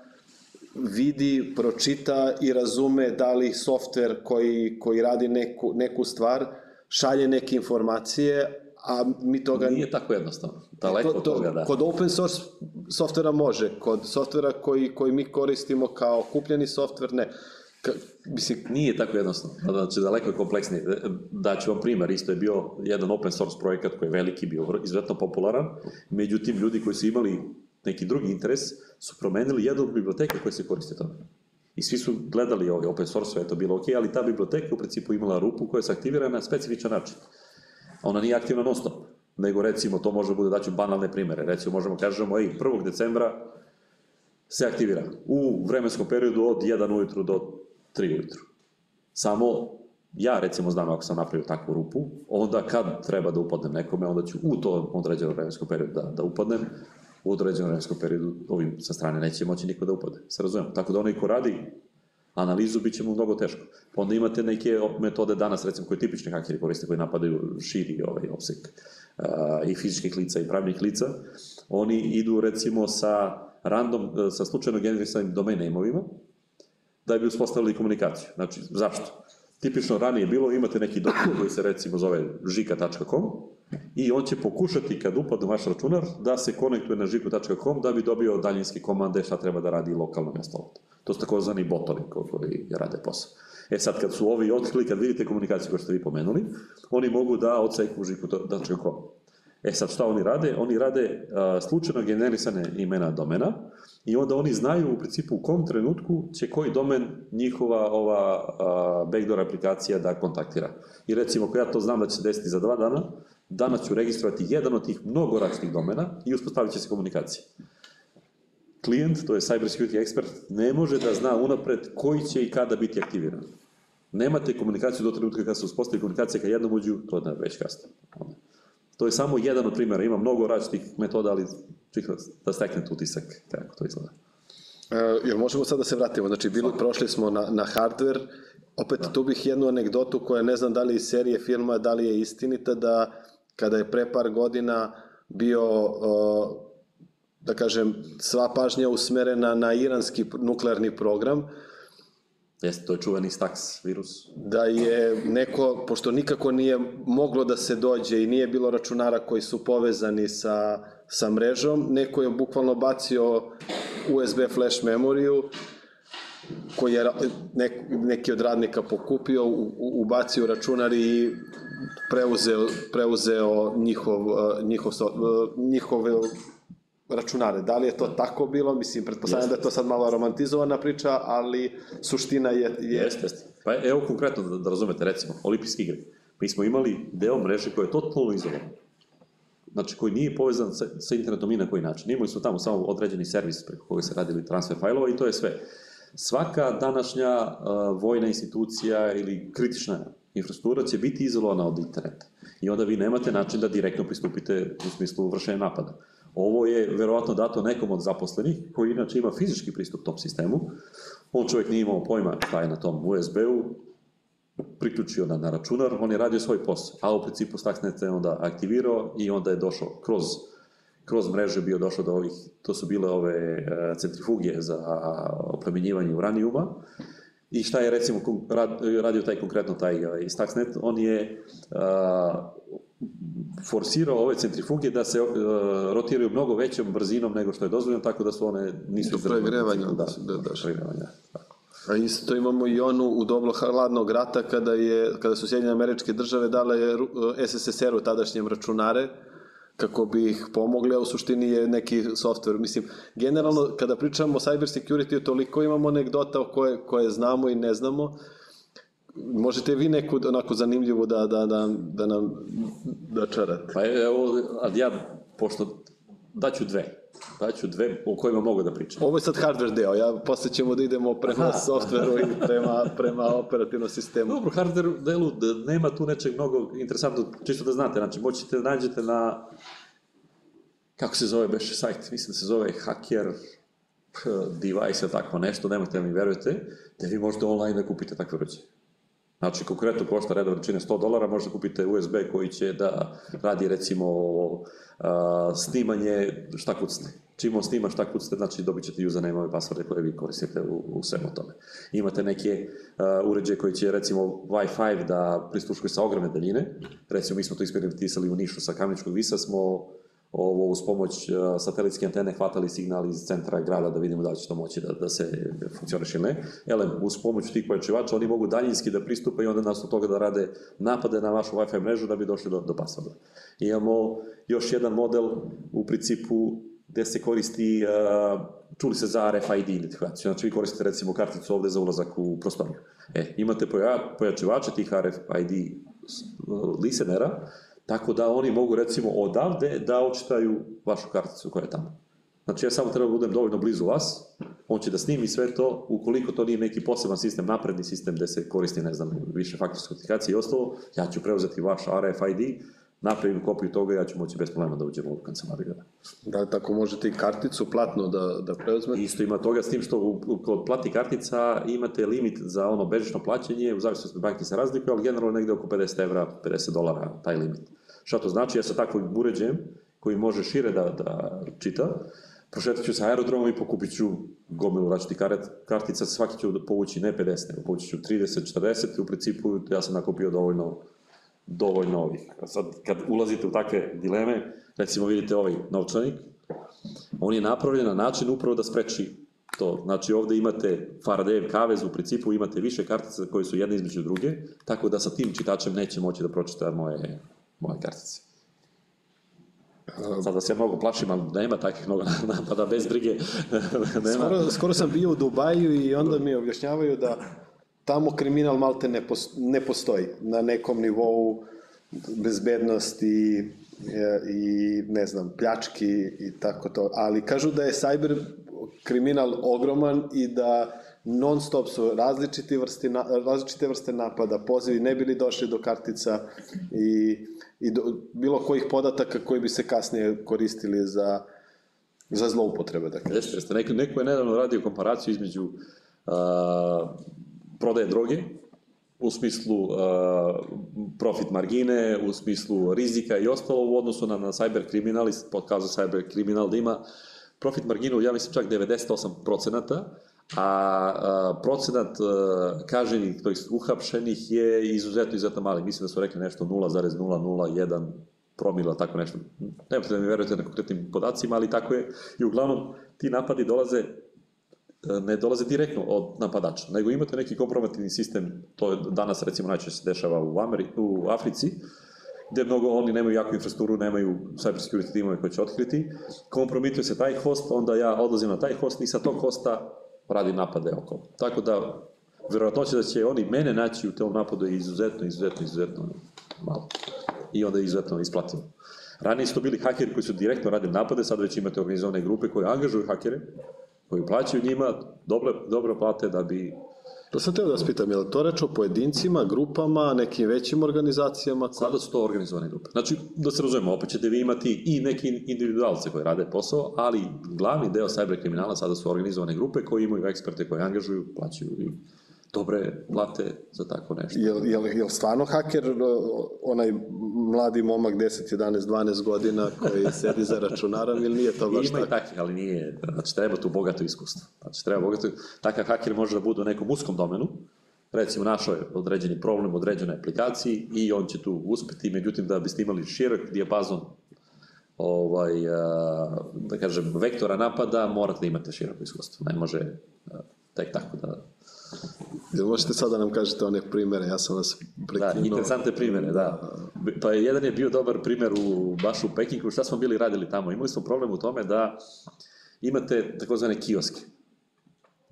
vidi, pročita i razume da li softver koji, koji radi neku, neku stvar šalje neke informacije, a mi toga... Nije tako jednostavno. Daleko to, to, toga, da. Kod open source softvera može, kod softvera koji, koji mi koristimo kao kupljeni softver, ne. Ka, mislim, Nije tako jednostavno, znači daleko je kompleksnije. Daću vam primer, isto je bio jedan open source projekat koji je veliki, bio izuzetno popularan, međutim ljudi koji su imali neki drugi interes su promenili jednu od biblioteka koja se koristi tome. I svi su gledali ove open source, je to bilo ok, ali ta biblioteka u principu imala rupu koja se aktivira na specifičan način. Ona nije aktivna non stop, nego recimo to može bude, daću banalne primere, recimo možemo kažemo, ej, 1. decembra se aktivira u vremenskom periodu od 1 ujutru do 3 ujutru. Samo ja recimo znam ako sam napravio takvu rupu, onda kad treba da upadnem nekome, onda ću u to određenom vremenskom periodu da, da upadnem, u određenom vremenskom periodu ovim sa strane neće moći niko da upadne. Se razumemo. Tako da onaj ko radi analizu bit će mu mnogo teško. Pa onda imate neke metode danas, recimo, koje tipični hakeri koriste, koji napadaju širi ovaj opsek i fizičkih lica i pravnih lica. Oni idu, recimo, sa random, sa slučajno generisanim domain name-ovima, da bi uspostavili komunikaciju. Znači, zašto? Tipično ranije bilo, imate neki dokument koji se recimo zove žika.com i on će pokušati kad upadne vaš računar da se konektuje na žiku.com da bi dobio daljinske komande šta treba da radi lokalno mjesto. To su takozvani botovi koji rade posao. E sad kad su ovi otkrili, kad vidite komunikaciju koju ste vi pomenuli, oni mogu da odseku žiku.com. E sad šta oni rade? Oni rade a, slučajno generisane imena domena i onda oni znaju u principu u kom trenutku će koji domen njihova ova a, backdoor aplikacija da kontaktira. I recimo, ako ja to znam da će desiti za dva dana, danas ću registrovati jedan od tih mnogo različitih domena i uspostavit će se komunikacija. Klijent, to je cyber security expert, ne može da zna unapred koji će i kada biti aktiviran. Nemate komunikaciju do trenutka kada se uspostavi komunikacija, kad jednom uđu, to je već kasno. To je samo jedan od primjera, ima mnogo različitih metoda, ali čisto da steknete utisak kako to izgleda. E, jel možemo sad da se vratimo? Znači, bili, prošli smo na, na hardware, opet da. tu bih jednu anegdotu koja ne znam da li iz serije filma, da li je istinita, da kada je pre par godina bio, da kažem, sva pažnja usmerena na iranski nuklearni program, Jeste, to je čuveni Stax virus. Da je neko, pošto nikako nije moglo da se dođe i nije bilo računara koji su povezani sa, sa mrežom, neko je bukvalno bacio USB flash memoriju koji je nek, neki od radnika pokupio, ubacio računar i preuzeo, preuzeo njihov, njihov, njihov računare. Da li je to tako bilo? Mislim, pretpostavljam da je to sad malo romantizovana priča, ali suština je... je... Jeste, jeste. Pa evo konkretno da, da razumete, recimo, olimpijske igre. Mi smo imali deo mreže koji je totalno izolovan. Znači, koji nije povezan sa, sa internetom ni na koji način. Imali su tamo samo određeni servis preko koga se radili transfer fajlova i to je sve. Svaka današnja uh, vojna institucija ili kritična infrastruktura će biti izolovana od interneta. I onda vi nemate način da direktno pristupite u smislu vršenja napada. Ovo je verovatno dato nekom od zaposlenih, koji inače ima fizički pristup tom sistemu. On čovjek nije imao pojma šta je na tom USB-u, priključio na, na računar, on je radio svoj posao, a u principu Stuxnet je onda aktivirao i onda je došao kroz kroz mreže bio došao do ovih, to su bile ove e, centrifuge za oplemenjivanje uranijuma. I šta je recimo radio taj konkretno taj ovaj, Stuxnet? On je forsirao ove centrifuge da se uh, rotiraju mnogo većom brzinom nego što je dozvoljeno, tako da su one nisu izdržane. Pregrevanje. Da, da, da. Pregrevanje, tako. A isto imamo i onu u doblo hladnog rata kada, je, kada su Sjedinjene američke države dale SSSR-u tadašnjem računare, kako bi ih pomogli, a u suštini je neki softver. Mislim, generalno, kada pričamo o cyber security, toliko imamo anegdota koje, koje znamo i ne znamo, Možete vi neku onako zanimljivu da, da, da, da nam da čarate? Pa evo, ali ja, pošto daću dve. Daću dve o kojima mogu da pričam. Ovo je sad hardware deo, ja posle ćemo da idemo prema Aha. softveru i prema, prema operativnom sistemu. Dobro, hardware delu nema tu nečeg mnogo interesantno, čisto da znate, znači moćete da nađete na kako se zove beše sajt, mislim da se zove hacker device, tako nešto, nemojte da mi verujete, da vi možete online da kupite takve uređaje. Znači, konkretno košta reda veličine 100 dolara, možete kupite USB koji će da radi recimo a, snimanje šta kucne. Čim on snima šta kucne, znači dobit ćete username i passworde koje vi koristite u, u svemu tome. Imate neke uh, uređaje koji će recimo Wi-Fi da pristuškuje sa ogromne daljine. Recimo, mi smo to eksperimentisali u Nišu sa Kameničkog visa, smo ovo, uz pomoć uh, satelitske antene hvatali signal iz centra grada da vidimo da li će to moći da, da se funkcioniše ili ne. Ele, uz pomoć tih pojačivača oni mogu daljinski da pristupe i onda nas od toga da rade napade na vašu Wi-Fi mrežu da bi došli do, do passworda. Imamo još jedan model u principu gde se koristi, uh, čuli se za RFID identifikaciju, znači vi koristite recimo karticu ovde za ulazak u prostoriju. E, imate poja, pojačivače tih RFID listenera, tako da oni mogu recimo odavde da očitaju vašu karticu koja je tamo. Znači ja samo treba da budem dovoljno blizu vas, on će da snimi sve to, ukoliko to nije neki poseban sistem, napredni sistem gde se koristi, ne znam, više faktorske autentikacije i ostalo, ja ću preuzeti vaš RFID, napravim kopiju toga, ja ću moći bez problema da uđem u kancelariju. Da, tako možete i karticu platno da, da preuzmete? Isto ima toga, s tim što u, kod plati kartica imate limit za ono bežično plaćanje, u zavisnosti od banke se razlikuje, ali generalno negde oko 50 evra, 50 dolara taj limit. Šta to znači? Ja sa takvim uređajem, koji može šire da, da čita, prošetat ću sa aerodromom i pokupit ću gomilu račiti kartica, svaki ću povući ne 50, nego povući ću 30, 40 i u principu ja sam nakupio dovoljno dovoljno ovih. Sad, kad ulazite u takve dileme, recimo vidite ovaj novčanik, on je napravljen na način upravo da spreči to. Znači ovde imate Faradayev kavez, u principu imate više kartica koje su jedne između druge, tako da sa tim čitačem neće moći da pročita moje, moje kartice. Sada se ja mnogo plašim, ali nema takvih mnogo *laughs* napada, bez brige. *laughs* nema. Skoro, skoro sam bio u Dubaju i onda mi objašnjavaju da tamo kriminal malte ne, ne postoji na nekom nivou bezbednosti e, i ne znam, pljački i tako to, ali kažu da je cyber kriminal ogroman i da non stop su različite vrste, različite vrste napada, pozivi ne bili došli do kartica i, i do bilo kojih podataka koji bi se kasnije koristili za, za zloupotrebe. Dakle. Jeste, jeste. Neko, neko je nedavno radio komparaciju između uh, prodaje droge, u smislu uh, profit margine, u smislu rizika i ostalo u odnosu na, na cyber kriminal, pokazao cyber kriminal da ima profit marginu, ja mislim čak 98%, a, procenat a, kaženih, to uhapšenih je izuzetno, izuzetno mali. Mislim da su rekli nešto 0,001 promila, tako nešto. Nemojte da mi verujete na konkretnim podacima, ali tako je. I uglavnom, ti napadi dolaze E, ne dolaze direktno od napadača, nego imate neki kompromativni sistem, to je danas recimo najčešće se dešava u, Ameri u Africi, gde mnogo oni nemaju jaku infrastrukturu, nemaju cyber security timove koji će otkriti, kompromituje se taj host, onda ja odlazim na taj host i sa tog hosta radim napade oko. Tako da, verovatnoće da će oni mene naći u tom napadu je izuzetno, izuzetno, izuzetno malo. I onda je izuzetno isplativo. Ranije su to bili hakeri koji su direktno radili napade, sad već imate organizovane grupe koje angažuju hakere, koji plaćaju njima dobre, dobro plate da bi To sam teo da vas pitam, je li to reč o pojedincima, grupama, nekim većim organizacijama? Koje... Sada su to organizovane grupe. Znači, da se razumemo, opet ćete vi imati i neki individualce koji rade posao, ali glavni deo cyber kriminala sada su organizovane grupe koji imaju eksperte koji angažuju, plaćaju i dobre plate za tako nešto. Je, je, je stvarno haker onaj mladi momak 10, 11, 12 godina koji *laughs* sedi za računarom ili nije to baš tako? Ima i takvih, ali nije. Znači, treba tu bogato iskustvo. Znači, treba bogato... Takav haker može da bude u nekom uskom domenu, recimo našao je određeni problem, određenoj aplikaciji i on će tu uspeti, međutim da biste imali širok dijapazon ovaj, da kažem, vektora napada, morate da imate široko iskustvo. Ne može tek tako da Jel možete sada da nam kažete one primere, ja sam vas prekinuo. Da, interesante primere, da. Pa jedan je bio dobar primer u, baš u Pekingu, šta smo bili radili tamo. Imali smo problem u tome da imate takozvane kioske.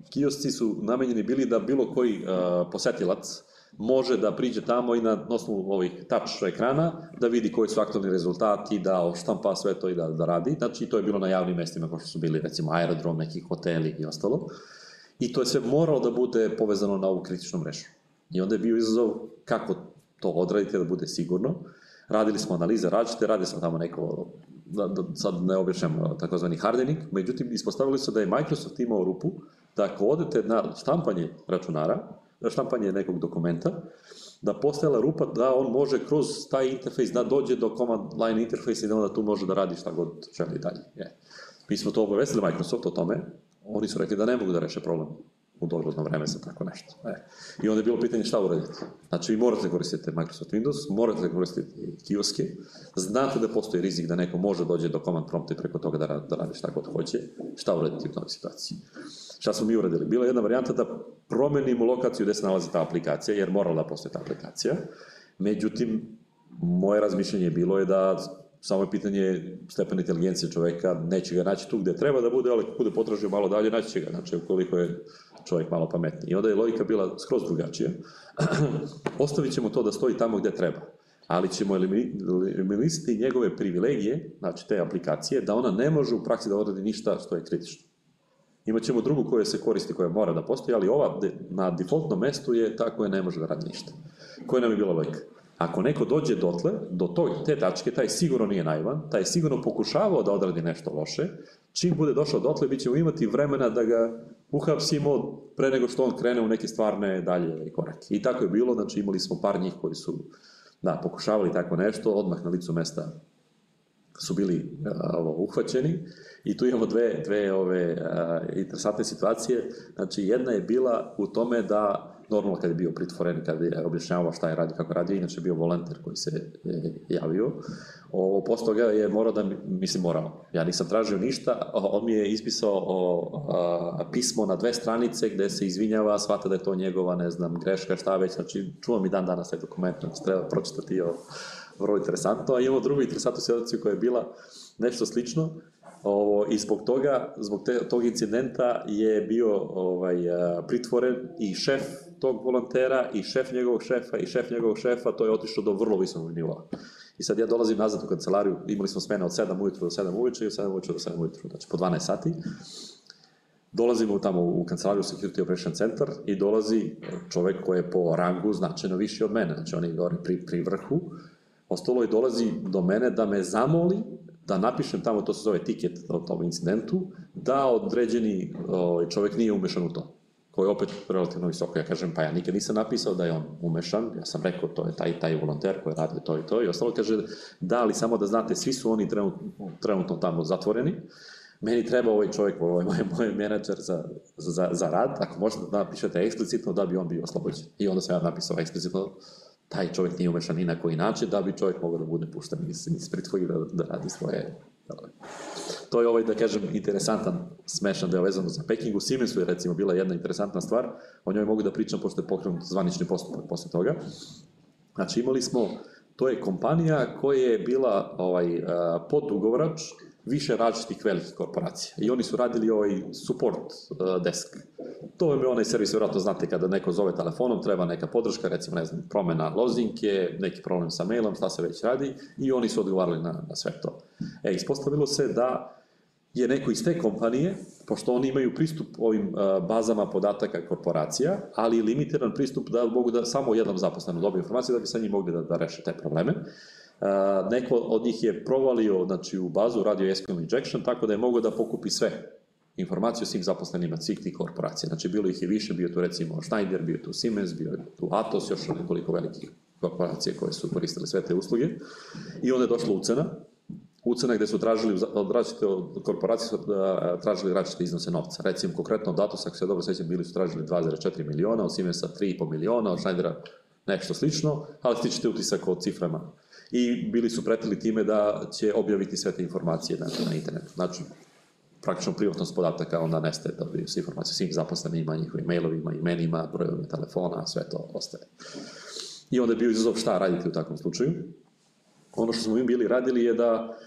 Kiosci su namenjeni bili da bilo koji uh, posetilac može da priđe tamo i na osnovu ovih touch ekrana da vidi koji su aktualni rezultati, da oštampa sve to i da, da radi. Znači, to je bilo na javnim mestima, kao što su bili recimo aerodrom, neki hoteli i ostalo. I to je sve moralo da bude povezano na ovu kritičnu mrežu. I onda je bio izazov kako to odradite da bude sigurno. Radili smo analize različite, radi smo tamo neko, da, da sad ne objašnjam takozvani hardening, međutim ispostavili se da je Microsoft imao rupu da ako odete na štampanje računara, na štampanje nekog dokumenta, da postojala rupa da on može kroz taj interfejs da dođe do command line interfejsa i da onda tu može da radi šta god želi dalje. Je. Mi smo to obavestili Microsoft o tome, oni su rekli da ne mogu da reše problem. u dogledno vreme za tako nešto. E. I onda je bilo pitanje šta uraditi. Znači, vi morate koristiti Microsoft Windows, morate koristiti kioske, znate da postoji rizik da neko može dođe do command prompta i preko toga da, da radi šta god hoće, šta uraditi u toj situaciji. Šta smo mi uradili? Bila je jedna varijanta da promenimo lokaciju gde se nalazi ta aplikacija, jer morala da postoji ta aplikacija. Međutim, moje razmišljanje je bilo je da samo je pitanje stepena inteligencije čoveka, neće ga naći tu gde treba da bude, ali ako bude potražio malo dalje, naći će ga, znači ukoliko je čovjek malo pametniji. I onda je logika bila skroz drugačija. *clears throat* Ostavit ćemo to da stoji tamo gde treba, ali ćemo eliminisati njegove privilegije, znači te aplikacije, da ona ne može u praksi da odradi ništa što je kritično. Imaćemo drugu koja se koristi, koja mora da postoji, ali ova na defaultnom mestu je ta koja ne može da radi ništa. Koja nam je bila logika? Ako neko dođe dotle, do tog, te tačke, taj sigurno nije naivan, taj sigurno pokušavao da odradi nešto loše, čim bude došao dotle, bit ćemo imati vremena da ga uhapsimo pre nego što on krene u neke stvarne dalje korake. I tako je bilo, znači imali smo par njih koji su da, pokušavali tako nešto, odmah na licu mesta su bili ovo, uhvaćeni i tu imamo dve, dve ove, a, interesantne situacije. Znači, jedna je bila u tome da normalno kad je bio pritvoren, kad je objašnjavao šta je radio, kako radio, inače bio volonter koji se je javio. O, posle toga je morao da, mislim morao, ja nisam tražio ništa, on mi je ispisao o, a, pismo na dve stranice gde se izvinjava, shvata da je to njegova, ne znam, greška, šta već, znači čuvam i dan danas taj dokument, znači treba pročitati o, vrlo interesantno, a imamo drugu interesantnu situaciju koja je bila nešto slično, Ovo, I zbog toga, zbog te, tog incidenta je bio ovaj, pritvoren i šef tog volontera i šef njegovog šefa i šef njegovog šefa, to je otišlo do vrlo visokog nivoa. I sad ja dolazim nazad u kancelariju, imali smo smene od 7 ujutru do 7 uveče i od 7 uveče do 7 ujutru, znači po 12 sati. Dolazimo tamo u kancelariju Security Operation Center i dolazi čovek koji je po rangu značajno viši od mene, znači on je gore pri, pri vrhu. Ostalo je dolazi do mene da me zamoli da napišem tamo, to se zove tiket o tom incidentu, da određeni ovaj, čovek nije umešan u to koji je opet relativno visoko. Ja kažem, pa ja nikad nisam napisao da je on umešan, ja sam rekao, to je taj taj volonter koji radi to i to, i ostalo kaže, da, ali samo da znate, svi su oni trenutno, trenutno tamo zatvoreni, meni treba ovaj čovjek, ovaj moj, moj menadžer za, za, za rad, ako možete da napišete eksplicitno da bi on bio oslobođen. I onda sam ja napisao eksplicitno, taj čovjek nije umešan ni na koji način, da bi čovjek mogao da bude pušten iz, iz pritvora da, da radi svoje To je ovaj, da kažem, interesantan, smešan deo vezano za Peking. U Siemensu je recimo bila jedna interesantna stvar, o njoj mogu da pričam pošto je pokrenut zvanični postupak posle toga. Znači imali smo, to je kompanija koja je bila ovaj, podugovrač više različitih velikih korporacija. I oni su radili ovaj support uh, desk. To je onaj servis, vjerojatno znate, kada neko zove telefonom, treba neka podrška, recimo, ne znam, promena lozinke, neki problem sa mailom, šta se već radi, i oni su odgovarali na, na sve to. E, ispostavilo se da je neko iz te kompanije, pošto oni imaju pristup ovim uh, bazama podataka korporacija, ali limitiran pristup da mogu da samo jednom zaposlenom dobiju informacije da bi sa njim mogli da, da reše te probleme. Uh, neko od njih je provalio znači, u bazu radio SQL injection, tako da je mogao da pokupi sve informacije o svim zaposlenima svih tih korporacija. Znači, bilo ih je više, bio tu recimo Schneider, bio tu Siemens, bio tu Atos, još nekoliko velikih korporacije koje su koristile sve te usluge. I onda je došla ucena, ucena gde su tražili, od različite korporacije su tražili različite iznose novca. Recimo, konkretno od Atosa, ako se dobro sećam, bili su tražili 2,4 miliona, od Siemensa 3,5 miliona, od Schneidera nešto slično, ali stičete utisak o ciframa. I bili su pretili time da će objaviti sve te informacije na, na internetu. Znači, praktično privatnost podataka onda nestaje, da bi se informacije svim zaposlenima, njihovim mailovima, imenima, brojevima telefona, sve to ostaje. I onda je bio izazov šta raditi u takvom slučaju. Ono što smo mi bili radili je da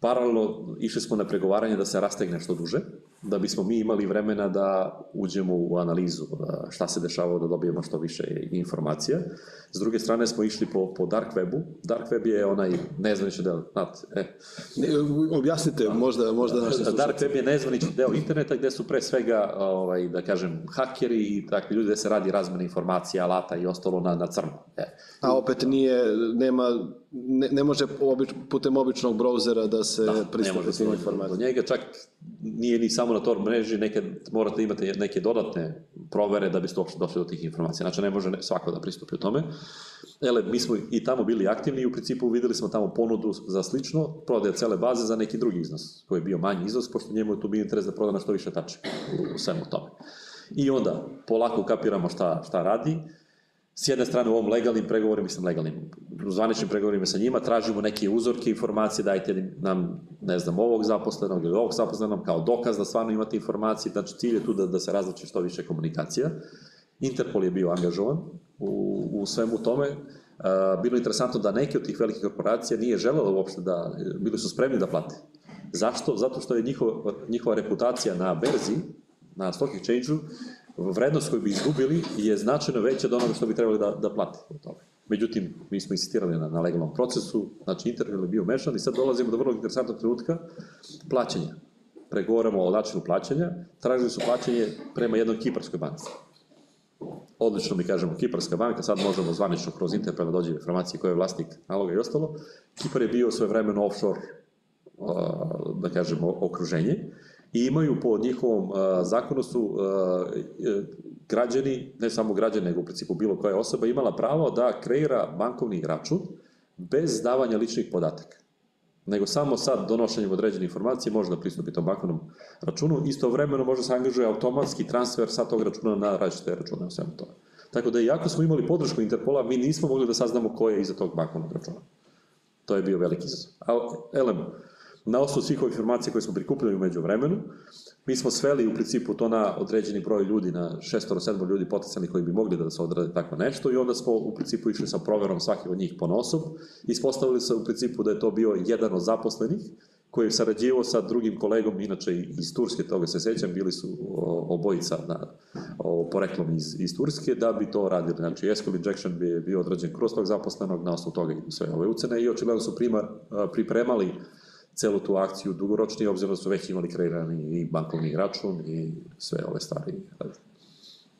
paralelno išli smo na pregovaranje da se rastegne što duže, da bismo mi imali vremena da uđemo u analizu šta se dešavalo, da dobijemo što više informacija. S druge strane smo išli po, po Dark Webu. Dark Web je onaj nezvanični deo, znate, e. Ne, objasnite, možda, možda naši slušati. Dark Web je nezvanični deo interneta gde su pre svega, ovaj, da kažem, hakeri i takvi ljudi gde se radi razmena informacija, alata i ostalo na, na crno. E. A opet nije, nema ne, ne može obič, putem običnog brauzera da se da, pristupi tim informacijama. Do njega čak nije ni samo na Tor mreži, neke, morate imati neke dodatne provere da biste uopšte došli do tih informacija. Znači, ne može svako da pristupi u tome. Ele, mi smo i tamo bili aktivni i u principu videli smo tamo ponudu za slično, prodaje cele baze za neki drugi iznos, koji je bio manji iznos, pošto njemu je tu bio interes da proda na što više tačaka u svemu tome. I onda polako kapiramo šta, šta radi, s jedne strane u ovom legalnim pregovorima, mislim legalnim, zvaničnim pregovorima sa njima, tražimo neke uzorke informacije, dajte nam, ne znam, ovog zaposlenog ili ovog zaposlenog kao dokaz da stvarno imate informacije, znači cilj je tu da, da se razlači što više komunikacija. Interpol je bio angažovan u, u svemu tome, Uh, bilo je interesantno da neke od tih velikih korporacija nije želelo uopšte da, bili su spremni da plate. Zašto? Zato što je njihova, njihova reputacija na berzi, na stock exchange-u, vrednost koju bi izgubili je značajno veća od onoga što bi trebali da, da plate od toga. Međutim, mi smo insistirali na, na legalnom procesu, znači Interpol je bio mešan i sad dolazimo do vrlo interesantnog trenutka plaćanja. Pregovoramo o načinu plaćanja, tražili su plaćanje prema jednoj kiparskoj banci. Odlično mi kažemo Kiparska banka, sad možemo zvanično kroz Interpol da dođe informacije ko je vlasnik naloga i ostalo. Kipar je bio svoje vremeno offshore, da kažemo, okruženje i imaju po njihovom zakonu su građani, ne samo građani, nego u principu bilo koja osoba imala pravo da kreira bankovni račun bez davanja ličnih podataka nego samo sad donošenjem određene informacije može da pristupi tom bankovnom računu, istovremeno može da se angažuje automatski transfer sa tog računa na različite račune u svemu tome. Tako da, iako smo imali podršku Interpola, mi nismo mogli da saznamo ko je iza tog bankovnog računa. To je bio veliki izazov. Ali, elem, na osnovu svih ovih informacija koje smo prikupili umeđu vremenu, mi smo sveli u principu to na određeni broj ljudi, na šestoro, sedmo ljudi potencijalni koji bi mogli da se odrade tako nešto i onda smo u principu išli sa proverom svaki od njih po nosob. Ispostavili se u principu da je to bio jedan od zaposlenih koji je sarađivao sa drugim kolegom, inače iz Turske, toga se sećam, bili su obojica na, o, poreklom iz, iz Turske, da bi to radili. Znači, SQL injection bi bio odrađen kroz tog zaposlenog, na osnovu toga sve ove ucene i očigledno su prima, pripremali celu tu akciju dugoročnije, obzirom da su već imali kreirani i bankovni račun i sve ove stvari.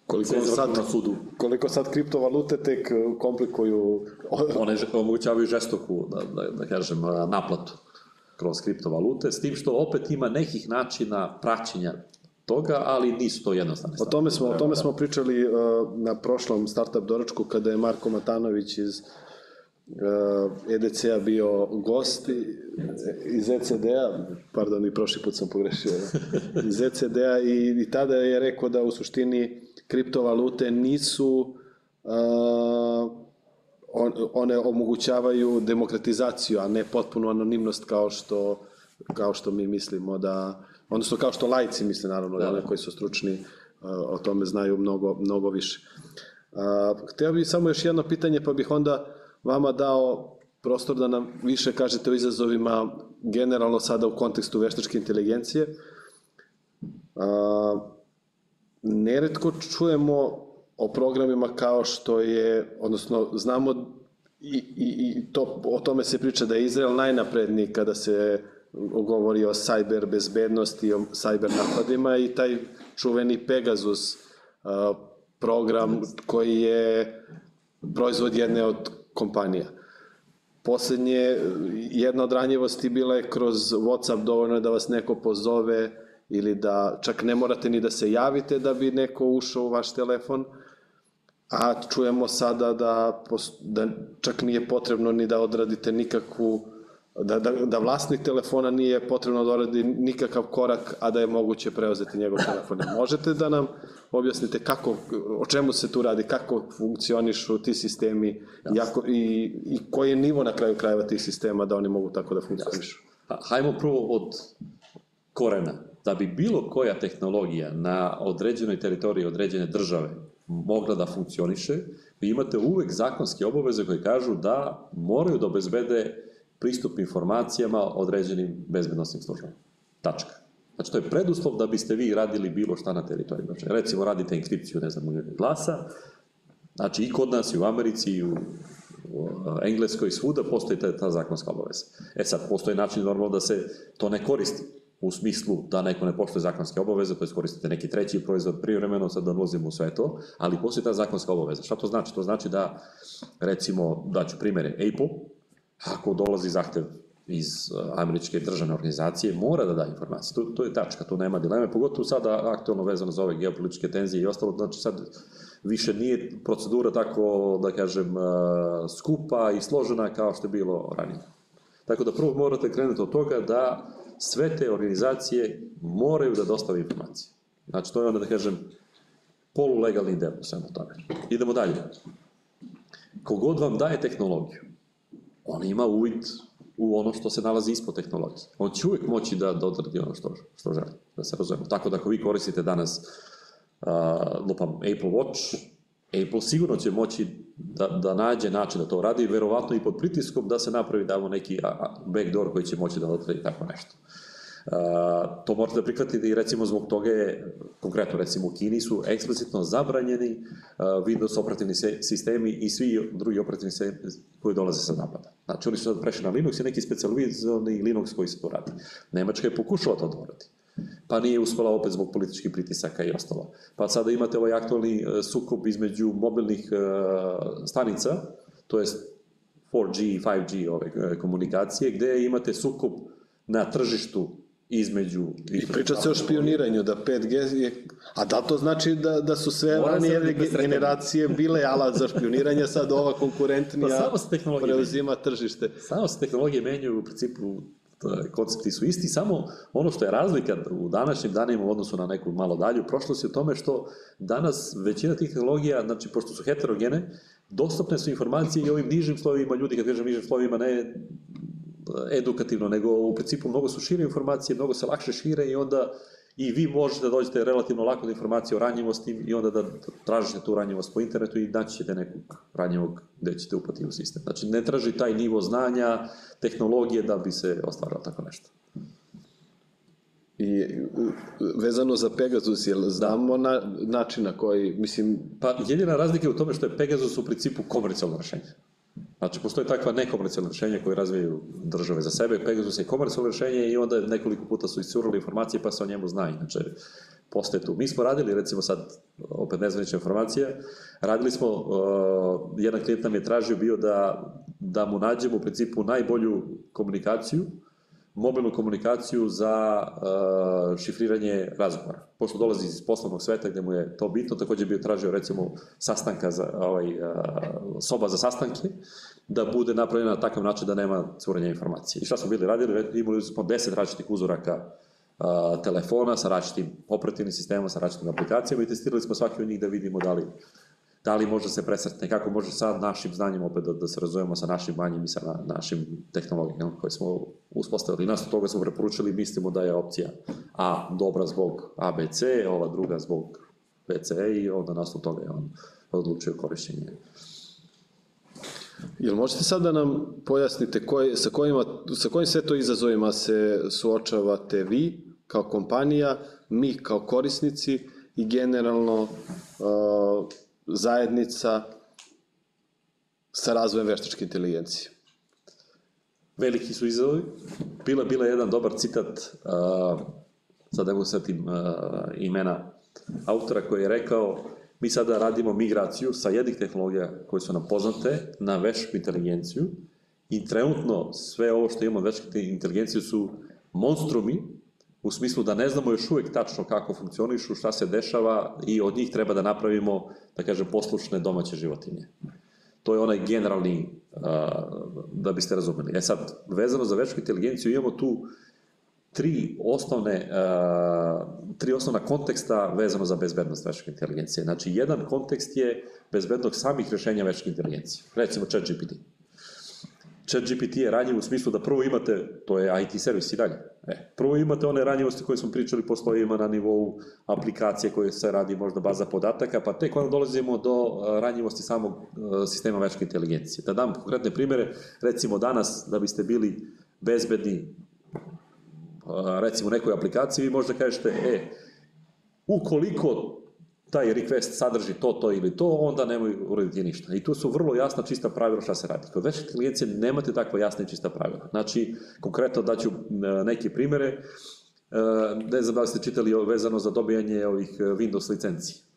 Koliko sad, na sudu. koliko sad kriptovalute tek uh, komplikuju... *laughs* One omogućavaju žestoku, da, da, da kažem, naplatu kroz kriptovalute, s tim što opet ima nekih načina praćenja toga, ali nisu to jednostavne stvari. O tome smo, o tome smo pričali uh, na prošlom startup doručku kada je Marko Matanović iz uh, EDC-a bio gost iz ECD-a, pardon, i prošli put sam pogrešio, iz ECD-a i, i tada je rekao da u suštini kriptovalute nisu uh, on, one omogućavaju demokratizaciju, a ne potpunu anonimnost kao što, kao što mi mislimo da, odnosno kao što lajci misle naravno, da, da. koji su stručni uh, o tome znaju mnogo, mnogo više. Uh, htio bih samo još jedno pitanje, pa bih onda vama dao prostor da nam više kažete o izazovima generalno sada u kontekstu veštačke inteligencije. A, neretko čujemo o programima kao što je, odnosno znamo i, i, i to, o tome se priča da je Izrael najnapredniji kada se govori o sajber bezbednosti, o sajber napadima i taj čuveni Pegasus a, program koji je proizvod jedne od kompanija. Poslednje, jedna od ranjivosti bila je kroz Whatsapp dovoljno je da vas neko pozove ili da čak ne morate ni da se javite da bi neko ušao u vaš telefon, a čujemo sada da, da čak nije potrebno ni da odradite nikakvu da, da, da vlasnik telefona nije potrebno da oradi nikakav korak, a da je moguće preuzeti njegov telefon. Možete da nam objasnite kako, o čemu se tu radi, kako funkcionišu ti sistemi jako, i, i koji je nivo na kraju krajeva tih sistema da oni mogu tako da funkcionišu? Pa, hajmo prvo od korena. Da bi bilo koja tehnologija na određenoj teritoriji određene države mogla da funkcioniše, vi imate uvek zakonske obaveze koje kažu da moraju da obezbede pristup informacijama određenim bezbednostnim službama. Tačka. Znači, to je preduslov da biste vi radili bilo šta na teritoriji. Znači, recimo, radite inskripciju, ne znam, glasa, znači i kod nas, i u Americi, i u, Engleskoj, svuda postoji ta, zakonska obaveza. E sad, postoji način normalno da se to ne koristi u smislu da neko ne poštuje zakonske obaveze, to je koristite neki treći proizvod privremeno, sad da ulazimo u sve to, ali postoji ta zakonska obaveza. Šta to znači? To znači da, recimo, daću primere, Apple, ako dolazi zahtev iz uh, američke državne organizacije, mora da da informacije. To, to je tačka, tu nema dileme, pogotovo sada aktualno vezano za ove geopolitičke tenzije i ostalo, znači sad više nije procedura tako, da kažem, uh, skupa i složena kao što je bilo ranije. Tako da prvo morate krenuti od toga da sve te organizacije moraju da dostave informacije. Znači, to je onda, da kažem, polulegalni deo u svemu tome. Idemo dalje. Kogod vam daje tehnologiju, on ima uvid u ono što se nalazi ispod tehnologije. On će uvijek moći da, da odradi ono što, što želi, da se razumemo. Tako da ako vi koristite danas uh, lupam Apple Watch, Apple sigurno će moći da, da nađe način da to radi, verovatno i pod pritiskom da se napravi damo neki backdoor koji će moći da odradi tako nešto. Uh, to morate da prihvatite i recimo zbog toga je, konkretno recimo u Kini su eksplicitno zabranjeni Windows operativni sistemi i svi drugi operativni sistemi koji dolaze sa napada. Znači oni su sad prešli na Linux i neki specializovani Linux koji se to radi. Nemačka je pokušala to uradi. Pa nije uspela opet zbog političkih pritisaka i ostalo. Pa sada imate ovaj aktualni uh, sukob između mobilnih stanica, to jest 4G i 5G ove komunikacije, gde imate sukob na tržištu između... I priča se o špioniranju, da 5G je... A da to znači da, da su sve ranije generacije bile alat za špioniranje, sad ova konkurentnija pa samo se tehnologije preuzima menju. tržište. Samo se tehnologije menjaju, u principu koncepti su isti, samo ono što je razlika u današnjim danima u odnosu na neku malo dalju prošlost je u tome što danas većina tih tehnologija, znači pošto su heterogene, dostupne su informacije i ovim nižim slovima ljudi, kad kažem nižim slovima, ne edukativno, nego u principu mnogo su šire informacije, mnogo se lakše šire i onda i vi možete da dođete relativno lako do informacije o ranjivosti i onda da tražite tu ranjivost po internetu i naći ćete nekog ranjivog gde ćete upati u sistem. Znači, ne traži taj nivo znanja, tehnologije da bi se ostvarilo tako nešto. I vezano za Pegasus, jel znamo da. na, način na koji, mislim... Pa jedina razlika je u tome što je Pegasus u principu komercijalno rešenje. Znači, postoje takva nekomercijalna rešenja koje razvijaju države za sebe. Pegasus je komercijalno rešenje i onda nekoliko puta su iscurali informacije pa se o njemu zna. Inače, postoje tu. Mi smo radili, recimo sad, opet nezvanične informacije, radili smo, uh, jedan klijent nam je tražio bio da, da mu nađemo u principu najbolju komunikaciju mobilnu komunikaciju za uh, šifriranje razgovora. Pošto dolazi iz poslovnog sveta gde mu je to bitno, takođe bio tražio recimo sastanka za, ovaj, uh, soba za sastanke, da bude napravljena na takav način da nema curenja informacije. I šta smo bili radili? Imali smo 10 različitih uzoraka uh, telefona sa različitim operativnim sistemom, sa različitim aplikacijama i testirali smo svaki od njih da vidimo da li da li može se presretne, kako može sa našim znanjem opet da, da se razumemo sa našim manjim i sa na, našim tehnologijama koje smo uspostavili. Nas toga smo preporučili, mislimo da je opcija A dobra zbog ABC, ova druga zbog BC i onda nas toga je on odlučio korišćenje. Jel možete sad da nam pojasnite koje, sa, kojima, sa kojim sve to izazovima se suočavate vi kao kompanija, mi kao korisnici i generalno uh, zajednica sa razvojem veštačke inteligencije. Veliki su izazovi. Bila, bila jedan dobar citat, uh, sad ne mogu setim uh, imena autora koji je rekao mi sada radimo migraciju sa jednih tehnologija koje su nam poznate na veštačku inteligenciju i trenutno sve ovo što imamo veštačku inteligenciju su monstrumi u smislu da ne znamo još uvijek tačno kako funkcionišu, šta se dešava i od njih treba da napravimo, da kažem, poslušne domaće životinje. To je onaj generalni, da biste razumeli. E sad, vezano za večku inteligenciju, imamo tu tri osnovne, tri osnovna konteksta vezano za bezbednost večke inteligencije. Znači, jedan kontekst je bezbednost samih rešenja večke inteligencije. Recimo, chat GPT. Chat GPT je ranjiv u smislu da prvo imate, to je IT servis i dalje, e, prvo imate one ranjivosti koje smo pričali postoje ima na nivou aplikacije koje se radi možda baza podataka, pa tek onda dolazimo do ranjivosti samog sistema večke inteligencije. Da dam konkretne primere, recimo danas da biste bili bezbedni recimo nekoj aplikaciji, vi možda kažete, e, ukoliko taj request sadrži to, to ili to, onda nemoj uraditi ništa. I tu su vrlo jasna, čista pravila šta se radi. Kod veće inteligencije nemate takva jasna i čista pravila. Znači, konkretno daću e, neke primere, e, ne znam da li ste čitali vezano za dobijanje ovih e, Windows licenci.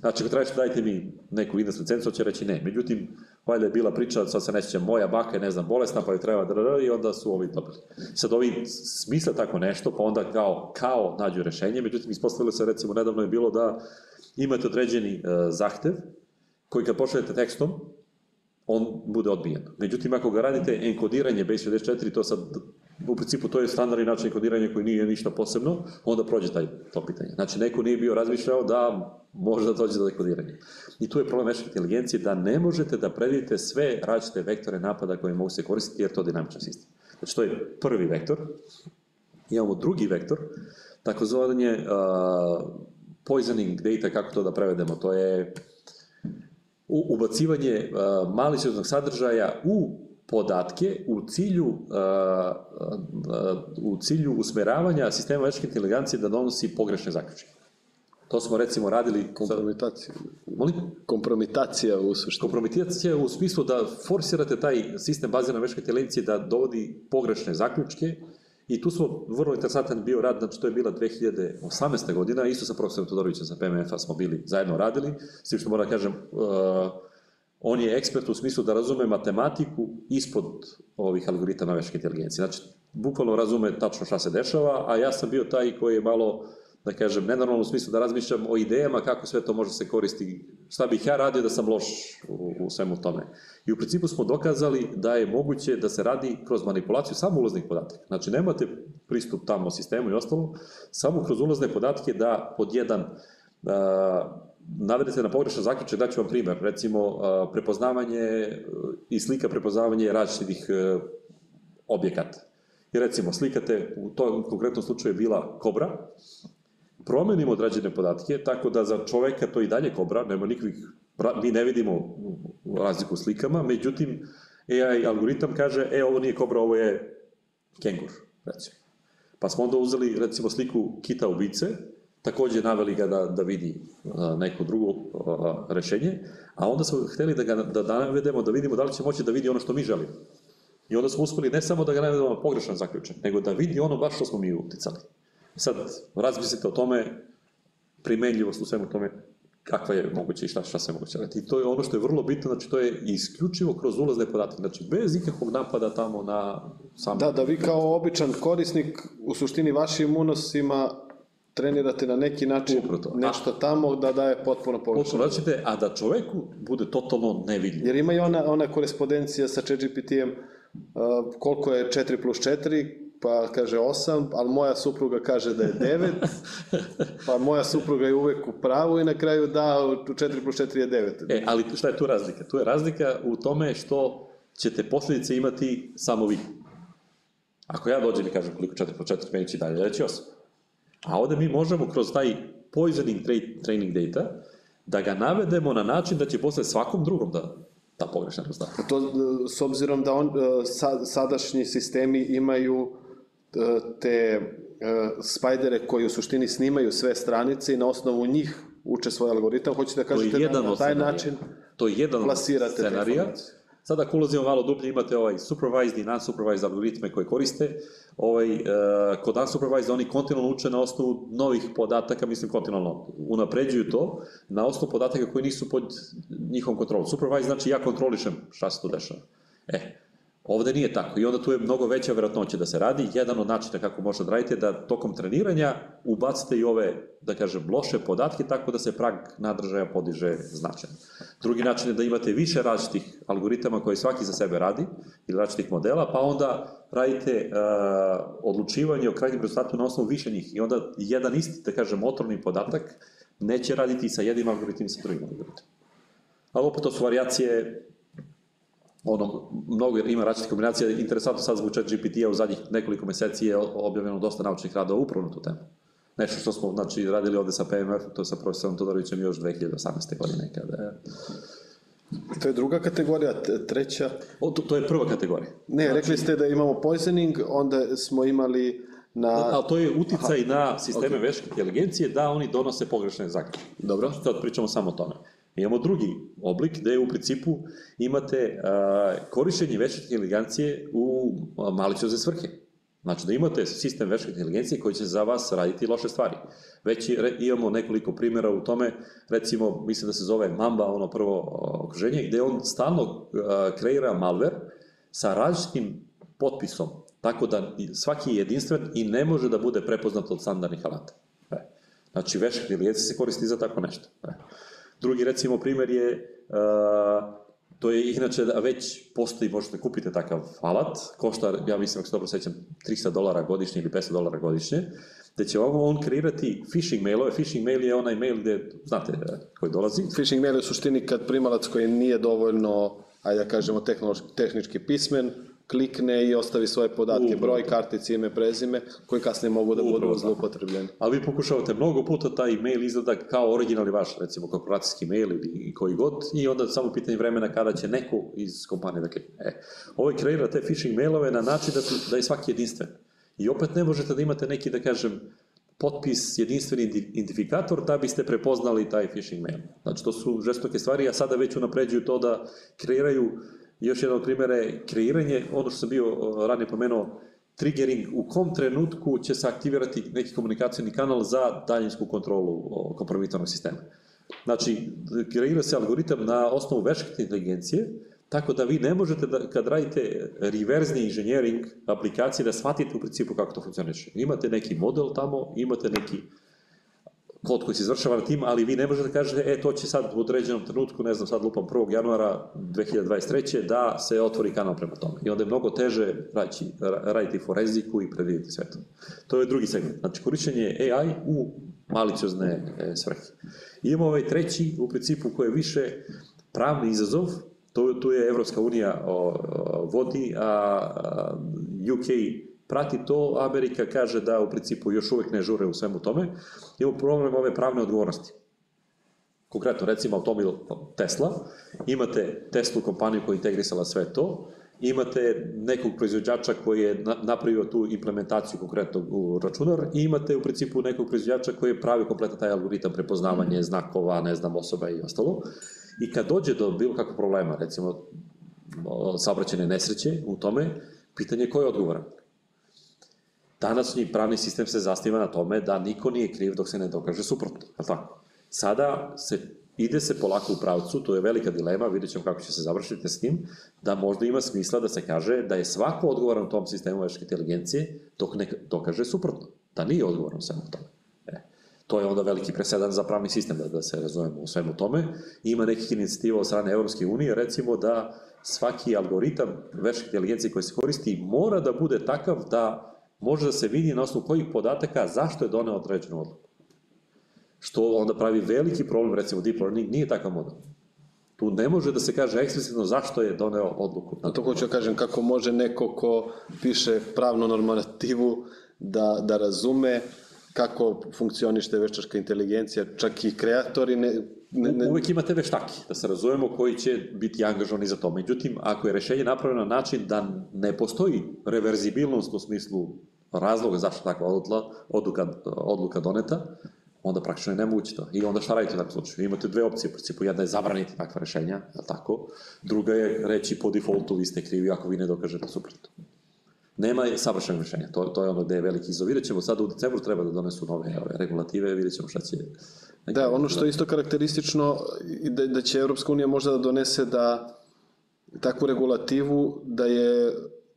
Znači, ako tražite dajte mi neku Windows licencu, će reći ne. Međutim, valjda je bila priča, sad se neće, moja baka je, ne znam, bolesna, pa je treba da i onda su ovi dobili. Sad ovi smisle tako nešto, pa onda kao, kao nađu rešenje, međutim, ispostavilo se, recimo, nedavno je bilo da imate određeni uh, zahtev, koji kad pošaljete tekstom, on bude odbijen. Međutim, ako ga radite enkodiranje base 64, to sad u principu to je standardni način kodiranja koji nije ništa posebno, onda prođe taj, to pitanje. Znači, neko nije bio razmišljao da može da dođe do dekodiranja. I tu je problem veštačke inteligencije da ne možete da predvidite sve različite vektore napada koje mogu se koristiti jer to je dinamičan sistem. Znači, to je prvi vektor. Imamo drugi vektor, takozvanje uh, poisoning data, kako to da prevedemo, to je ubacivanje uh, malicioznog sadržaja u podatke u cilju, uh, uh, u cilju usmeravanja sistema veštačke inteligencije da donosi pogrešne zaključke. To smo recimo radili... Kompromitacija. Molim? Kompromitacija u suštini. Kompromitacija u smislu da forsirate taj sistem baziran na veštačkoj inteligenciji da dovodi pogrešne zaključke i tu smo, vrlo interesantan bio rad, znači to je bila 2018. godina, isto sa profesorom Todorovićem sa PMF-a smo bili zajedno radili, s tim što moram da kažem, uh, on je ekspert u smislu da razume matematiku ispod ovih algoritama veštačke inteligencije. Znači, bukvalno razume tačno šta se dešava, a ja sam bio taj koji je malo da kažem, nenormalno u smislu da razmišljam o idejama kako sve to može se koristiti, šta bih ja radio da sam loš u, u svemu tome. I u principu smo dokazali da je moguće da se radi kroz manipulaciju samo ulaznih podataka. Znači, nemate pristup tamo sistemu i ostalo, samo kroz ulazne podatke da pod jedan uh, navedete na pogrešan zaključak, daću vam primer, recimo uh, prepoznavanje i slika prepoznavanje različitih uh, objekata. I recimo, slikate, u tom konkretnom slučaju je bila kobra, promenimo određene podatke, tako da za čoveka to i dalje kobra, nema nikakvih, mi ne vidimo razliku u slikama, međutim, AI algoritam kaže, e, ovo nije kobra, ovo je kengur, recimo. Pa smo onda uzeli, recimo, sliku kita ubice, takođe naveli ga da, da vidi neko drugo rešenje, a onda smo hteli da ga da navedemo, da vidimo da li će moći da vidi ono što mi želimo. I onda smo uspeli ne samo da ga navedemo na pogrešan zaključak, nego da vidi ono baš što smo mi uticali. Sad, razmislite o tome, primenljivost u svemu tome, kakva je moguće i šta, šta se moguće raditi. I to je ono što je vrlo bitno, znači to je isključivo kroz ulazne podatke, znači bez ikakvog napada tamo na sam... Da, da vi kao običan korisnik, u suštini vašim unosima trenirate na neki način Uproto. nešto a, tamo da daje potpuno pogrešno. Potpuno a da čoveku bude totalno nevidljivo. Jer ima i ona, ona korespondencija sa ChatGPT-em, uh, koliko je 4 plus 4, pa kaže 8, ali moja supruga kaže da je 9, *laughs* pa moja supruga je uvek u pravu i na kraju da, 4 plus 4 je 9. E, ali šta je tu razlika? Tu je razlika u tome što ćete posljedice imati samo vi. Ako ja dođem i kažem koliko 4 plus 4, meni će dalje reći 8. A ovde mi možemo kroz taj poisoning training data da ga navedemo na način da će posle svakom drugom da ta pogrešna rezultata. To s obzirom da on, sa, sadašnji sistemi imaju te e, spajdere koji u suštini snimaju sve stranice i na osnovu njih uče svoj algoritam, hoćete da kažete da na taj način to je jedan plasirate scenarija. Sada ako ulazimo malo dublje, imate ovaj supervised i non-supervised algoritme koje koriste. Ovaj, uh, kod unsupervised oni kontinualno uče na osnovu novih podataka, mislim kontinualno unapređuju to, na osnovu podataka koji nisu pod njihovom kontrolom. Supervised znači ja kontrolišem šta se tu dešava. E, Ovde nije tako i onda tu je mnogo veća verovatnoća da se radi. Jedan od načina kako možete radite je da tokom treniranja ubacite i ove, da kažem, loše podatke tako da se prag nadržaja podiže značajno. Drugi način je da imate više različitih algoritama koji svaki za sebe radi ili različitih modela, pa onda radite uh, odlučivanje o krajnjem rezultatu na osnovu više njih i onda jedan isti, da kažem, motorni podatak neće raditi sa jednim algoritmom i sa drugim algoritmom. Ali opet to su variacije ono, mnogo ima različitih kombinacija, interesantno sad zbog chat GPT-a u zadnjih nekoliko meseci je objavljeno dosta naučnih radova upravo na tu temu. Nešto što smo znači, radili ovde sa PMF, to je sa profesorom Todorovićem još 2018. godine kada je To je druga kategorija, treća... O, to, to je prva kategorija. Ne, znači, rekli ste da imamo poisoning, onda smo imali na... Ali to je uticaj Aha. na sisteme okay. veške inteligencije da oni donose pogrešne zaključke. Dobro. Sad pričamo samo o tome. Imamo drugi oblik gde u principu imate korišćenje veštačke inteligencije u maliciozne svrhe. Znači da imate sistem veštačke inteligencije koji će za vas raditi loše stvari. Već imamo nekoliko primjera u tome, recimo, mislim da se zove Mamba, ono prvo okruženje, gde on stalno kreira malware sa različitim potpisom, tako da svaki je jedinstven i ne može da bude prepoznat od standardnih alata. E. Znači, veštačka inteligencija se koristi za tako nešto. E. Drugi, recimo, primer je To je inače da već postoji, možete kupiti takav alat, košta, ja mislim, ako se dobro sećam, 300 dolara godišnje ili 500 dolara godišnje, da će ovo on kreirati phishing mailove. Phishing mail je onaj mail gde, znate, koji dolazi. Phishing mail je u suštini kad primalac koji nije dovoljno, ajde da kažemo, tehnički pismen, klikne i ostavi svoje podatke, Upravo. broj, kartice, ime, prezime, koji kasnije mogu da Upravo, budu zloupotrebljeni. Ali vi pokušavate mnogo puta taj mail izgleda kao originalni vaš, recimo korporacijski mail ili koji god, i onda samo pitanje vremena kada će neko iz kompanije da klikne. E, ovo je kreira te phishing mailove na način da, su, da je svaki jedinstven. I opet ne možete da imate neki, da kažem, potpis, jedinstveni identifikator da biste prepoznali taj phishing mail. Znači, to su žestoke stvari, a sada već unapređuju to da kreiraju još jedan od primjera je kreiranje, ono što sam bio ranije pomenuo, triggering, u kom trenutku će se aktivirati neki komunikacijni kanal za daljinsku kontrolu kompromitovanog sistema. Znači, kreira se algoritam na osnovu veštačke inteligencije, tako da vi ne možete, da, kad radite reverzni inženjering aplikacije, da shvatite u principu kako to funkcioniše. Imate neki model tamo, imate neki kod koji se izvršava na tim, ali vi ne možete da kažete, e, to će sad u određenom trenutku, ne znam, sad lupam 1. januara 2023. da se otvori kanal prema tome. I onda je mnogo teže raditi, raditi forenziku i predvidjeti sve to. To je drugi segment. Znači, korišćenje AI u maliciozne e, svrhe. I imamo ovaj treći, u principu, koji je više pravni izazov, to, tu je Evropska unija o, o, vodi, a, a UK prati to, Amerika kaže da u principu još uvek ne žure u svemu tome, imamo problem ove pravne odgovornosti. Konkretno, recimo automobil Tesla, imate Tesla kompaniju koja je integrisala sve to, imate nekog proizvođača koji je napravio tu implementaciju konkretno u računar i imate u principu nekog proizvođača koji je pravio kompletan taj algoritam prepoznavanje znakova, ne znam, osoba i ostalo. I kad dođe do bilo kakvog problema, recimo saobraćene nesreće u tome, pitanje je ko je odgovoran. Današnji pravni sistem se zasniva na tome da niko nije kriv dok se ne dokaže suprotno, tako? Sada se ide se polako u pravcu, to je velika dilema, vidjet ćemo kako će se završiti s tim, da možda ima smisla da se kaže da je svako odgovoran u tom sistemu veštačke inteligencije dok ne dokaže suprotno, da nije odgovoran svemu tome. E, to je onda veliki presedan za pravni sistem, da, da se razumemo u svemu tome. Ima nekih inicijativa od strane Evropske unije, recimo da svaki algoritam veštačke inteligencije koji se koristi mora da bude takav da može da se vidi na osnovu kojih podataka zašto je doneo određenu odluku. Što onda pravi veliki problem, recimo deep learning nije takav model. Tu ne može da se kaže eksplicitno zašto je doneo odluku. A to hoću da kažem, kako može neko ko piše pravnu normativu da, da razume kako funkcionište veštačka inteligencija, čak i kreatori ne, ne, ne... Uvek imate veštaki, da se razumemo, koji će biti angažovani za to. Međutim, ako je rešenje napravljeno na način da ne postoji reverzibilnost u smislu razloga zašto takva odluka, odluka, odluka doneta, onda praktično je nemoguće to. I onda šta radite u takvom slučaju? Imate dve opcije, u principu jedna je zabraniti takva rešenja, je tako? Druga je reći po defaultu vi ste krivi ako vi ne dokažete suprotno. Nema savršenog rešenja, to, to je ono gde je veliki izov. Vidjet ćemo sada u decembru treba da donesu nove ove, regulative, vidjet ćemo šta će... Da, ono što je isto karakteristično, da, da će Evropska unija možda da donese da takvu regulativu da je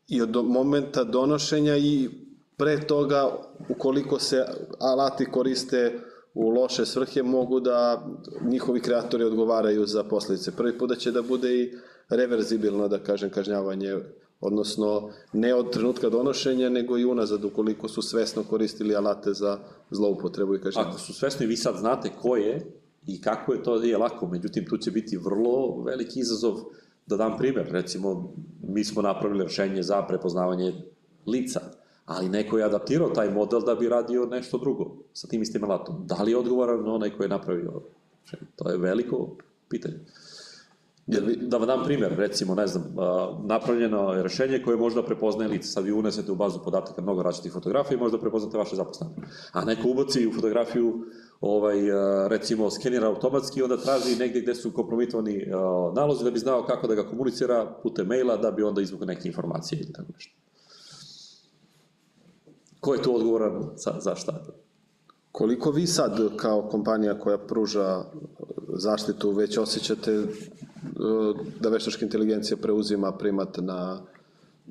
i od momenta donošenja i pre toga, ukoliko se alati koriste u loše svrhe, mogu da njihovi kreatori odgovaraju za posledice. Prvi put da će da bude i reverzibilno, da kažem, kažnjavanje odnosno ne od trenutka donošenja, nego i unazad ukoliko su svesno koristili alate za zloupotrebu i kažnjavanje. Ako su svesni, vi sad znate ko je i kako je to, je lako, međutim tu će biti vrlo veliki izazov da dam primer, recimo mi smo napravili rešenje za prepoznavanje lica, ali neko je adaptirao taj model da bi radio nešto drugo sa tim istim alatom. Da li je odgovoran onaj koji je napravio? To je veliko pitanje. Jer, da vam dam primer, recimo, ne znam, napravljeno je rešenje koje možda prepoznaje lice. Sad vi unesete u bazu podataka mnogo različitih fotografija i možda prepoznate vaše zaposlene. A neko ubaci u fotografiju ovaj, recimo, skenira automatski i onda traži negde gde su kompromitovani nalozi da bi znao kako da ga komunicira putem maila da bi onda izvukao neke informacije ili tako nešto. Ko je tu odgovoran za, za šta? Koliko vi sad kao kompanija koja pruža zaštitu već osjećate da veštačka inteligencija preuzima primat na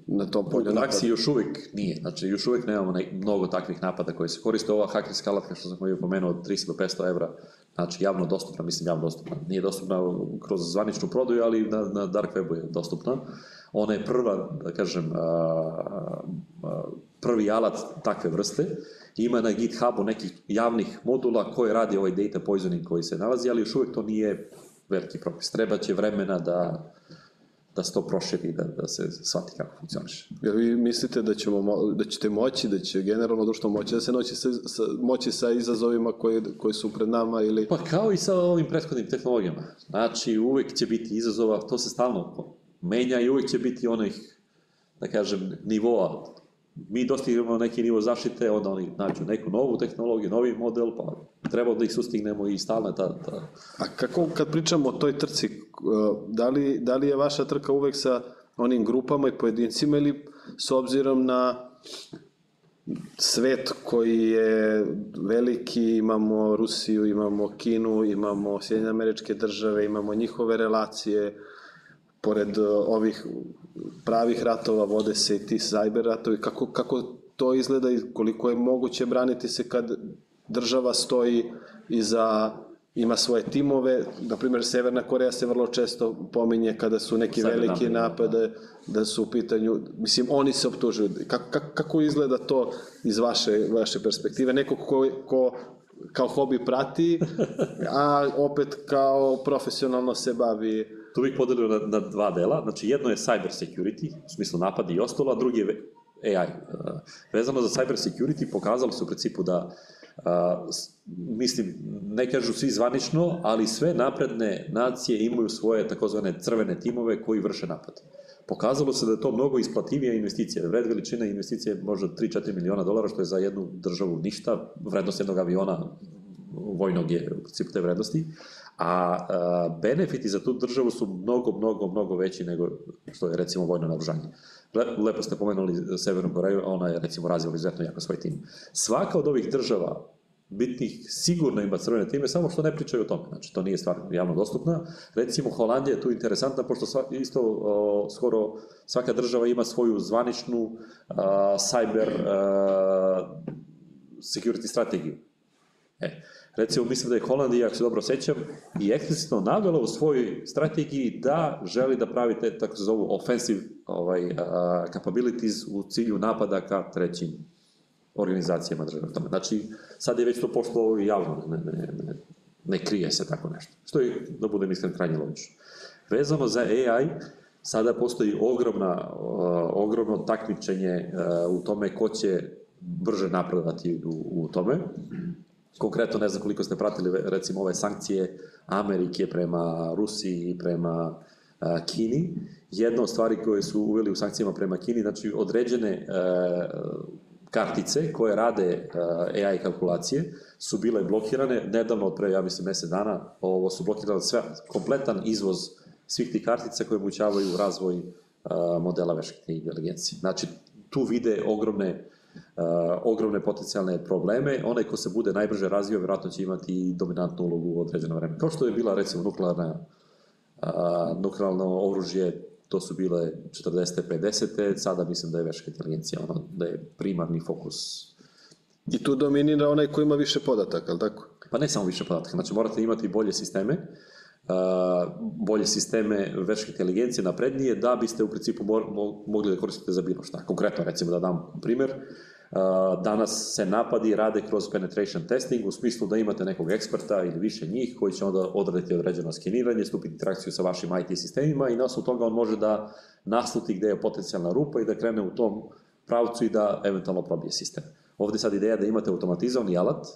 na tom polju U praksi još uvijek nije, znači još uvijek nemamo ne, mnogo takvih napada koji se koriste. Ova hakerska alatka što sam bio pomenuo od 300 do 500 evra, znači javno dostupna, mislim javno dostupna, nije dostupna kroz zvaničnu prodaju, ali na, na dark webu je dostupna. Ona je prva, da kažem, a, a, prvi alat takve vrste. Ima na GitHubu nekih javnih modula koje radi ovaj data poisoning koji se nalazi, ali još uvijek to nije veliki propis. Treba će vremena da, da se to proširi, da, da se shvati kako funkcioniše. Jel vi mislite da, ćemo, mo- da ćete moći, da će generalno društvo moći da se noći sa, sa, moći sa izazovima koji, koji su pred nama ili... Pa kao i sa ovim prethodnim tehnologijama. Znači, uvijek će biti izazova, to se stalno menja i uvijek će biti onih, da kažem, nivoa. Mi dostignemo neki nivo zaštite, onda oni nađu neku novu tehnologiju, novi model, pa treba da ih sustignemo i stalno ta, ta... A kako, kad pričamo o toj trci, uh, da li, da li je vaša trka uvek sa onim grupama i pojedincima ili s obzirom na svet koji je veliki, imamo Rusiju, imamo Kinu, imamo Sjedinjene američke države, imamo njihove relacije, pored uh, ovih pravih ratova vode se i ti cyber ratovi, kako, kako to izgleda i koliko je moguće braniti se kad država stoji iza ima svoje timove, na primjer Severna Koreja se vrlo često pominje kada su neki Cyber veliki napadi, napade, da su u pitanju, mislim, oni se optužuju. Kako, kako, kako izgleda to iz vaše, vaše perspektive? Neko ko, ko kao hobi prati, *laughs* a opet kao profesionalno se bavi Tu bih podelio na, na dva dela. Znači, jedno je cyber security, u smislu napadi i ostalo, a drugi je AI. Uh, Vezano za cyber security pokazalo se u principu da Uh, s- mislim, ne kažu svi zvanično, ali sve napredne nacije imaju svoje takozvane crvene timove koji vrše napad. Pokazalo se da je to mnogo isplativija investicija. Vred veličine investicije je možda 3-4 miliona dolara, što je za jednu državu ništa. Vrednost jednog aviona vojnog je u principu te vrednosti, a, a benefiti za tu državu su mnogo, mnogo, mnogo veći nego što je recimo vojno naoružanje. Le, lepo ste pomenuli Severnu Koreju, ona je recimo razvila izuzetno jako svoj tim. Svaka od ovih država bitnih sigurno ima crvene time, samo što ne pričaju o tome. Znači, to nije stvar javno dostupna. Recimo, Holandija je tu interesantna, pošto sva, isto o, skoro svaka država ima svoju zvaničnu a, cyber a, security strategiju. E, recimo, mislim da je Holandija, ako se dobro sećam, i eksplicitno navela u svojoj strategiji da želi da pravi te, tako se zovu, offensive ovaj, uh, capabilities u cilju napada ka trećim organizacijama države. Tome. Znači, sad je već to pošto javno, ne, ne, ne, ne krije se tako nešto. Što je, da budem iskren, krajnje logično. Vezano za AI, sada postoji ogromna, uh, ogromno takmičenje uh, u tome ko će brže napredovati u, u tome. Konkretno, ne znam koliko ste pratili recimo ove sankcije Amerike prema Rusiji i prema a, Kini. Jedna od stvari koje su uveli u sankcijama prema Kini, znači određene a, kartice koje rade a, AI kalkulacije su bile blokirane nedavno, pre, ja mislim, mesec dana, ovo su blokirane sve, kompletan izvoz svih tih kartica koje omogućavaju razvoj modela veštačke inteligencije. Znači, tu vide ogromne ogromne potencijalne probleme. Onaj ko se bude najbrže razvio, vjerojatno će imati i dominantnu ulogu u određeno vreme. Kao što je bila, recimo, nuklearna, uh, nuklearno oružje, to su bile 40. 50. Sada mislim da je veška inteligencija, ono, da je primarni fokus. I tu dominira onaj ko ima više podataka, ali tako? Pa ne samo više podataka, znači morate imati bolje sisteme, bolje sisteme veške inteligencije naprednije da biste u principu mo- mo- mogli da koristite za bilo šta. Konkretno, recimo da dam primer, danas se napadi rade kroz penetration testing u smislu da imate nekog eksperta ili više njih koji će onda odraditi određeno skeniranje, stupiti interakciju sa vašim IT sistemima i na osnovu toga on može da nasluti gde je potencijalna rupa i da krene u tom pravcu i da eventualno probije sistem. Ovde sad ideja da imate automatizovani alat,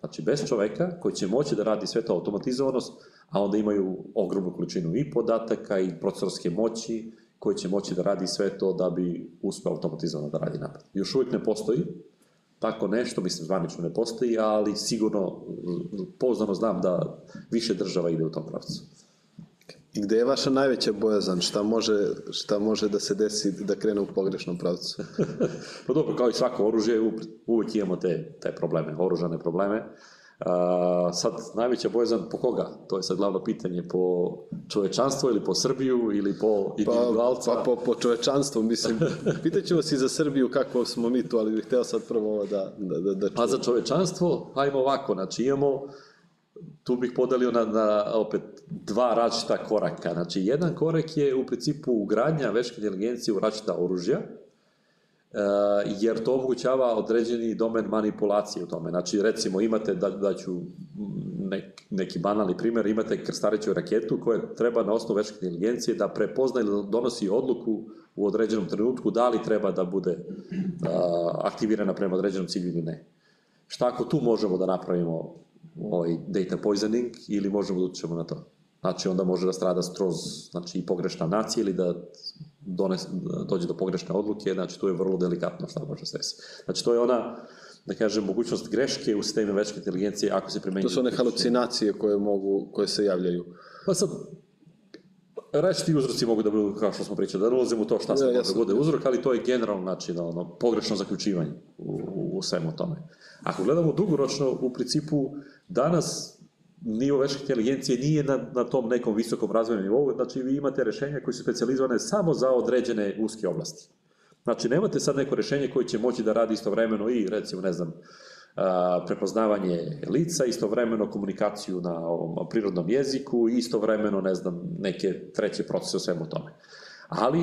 znači bez čoveka koji će moći da radi sve to automatizovanost, a onda imaju ogromnu količinu i podataka i procesorske moći koji će moći da radi sve to da bi uspeo automatizovano da radi napad. Još uvijek ne postoji tako nešto, mislim zvanično ne postoji, ali sigurno pouzdano znam da više država ide u tom pravcu. I gde je vaša najveća bojazan? Šta može, šta može da se desi da krene u pogrešnom pravcu? *laughs* pa dobro, kao i svako oružje, uvek imamo te, te probleme, oružane probleme. A, sad, najveća bojazan po koga? To je sad glavno pitanje, po čovečanstvo ili po Srbiju ili po individualca? Pa, pa po, po čovečanstvu, mislim, *laughs* pitaćemo si za Srbiju kako smo mi tu, ali bih hteo sad prvo ovo da, da, da, da Pa za čovečanstvo, ajmo ovako, znači imamo, tu bih podelio na, na opet dva različita koraka. Znači, jedan korak je u principu ugradnja veške inteligencije u različita oružja, Uh, jer to omogućava određeni domen manipulacije u tome. Znači, recimo, imate, da, da ću nek, neki banalni primjer, imate krstareću raketu koja treba na osnovu veške inteligencije da prepozna ili donosi odluku u određenom trenutku da li treba da bude uh, aktivirana prema određenom cilju ili ne. Šta ako tu možemo da napravimo ovaj data poisoning ili možemo da utičemo na to? Znači, onda može da strada skroz znači, i pogrešna nacija ili da dones, dođe do pogrešne odluke, znači tu je vrlo delikatno šta može se desiti. Znači to je ona, da kažem, mogućnost greške u sistemu večke inteligencije ako se primenjuje. To su one halucinacije koje mogu, koje se javljaju. Pa sad, Različiti uzroci mogu da budu, kao što smo pričali, da ulazimo u to šta se ja, može da bude uzrok, ali to je generalno znači, da, ono, pogrešno zaključivanje u, u, u svemu tome. Ako gledamo dugoročno, u principu, danas nivo veške inteligencije nije na, na tom nekom visokom razvojnom nivou, znači vi imate rešenja koji su specializovane samo za određene uske oblasti. Znači, nemate sad neko rešenje koje će moći da radi istovremeno i, recimo, ne znam, prepoznavanje lica, istovremeno komunikaciju na ovom prirodnom jeziku i istovremeno, ne znam, neke treće procese o svemu tome. Ali,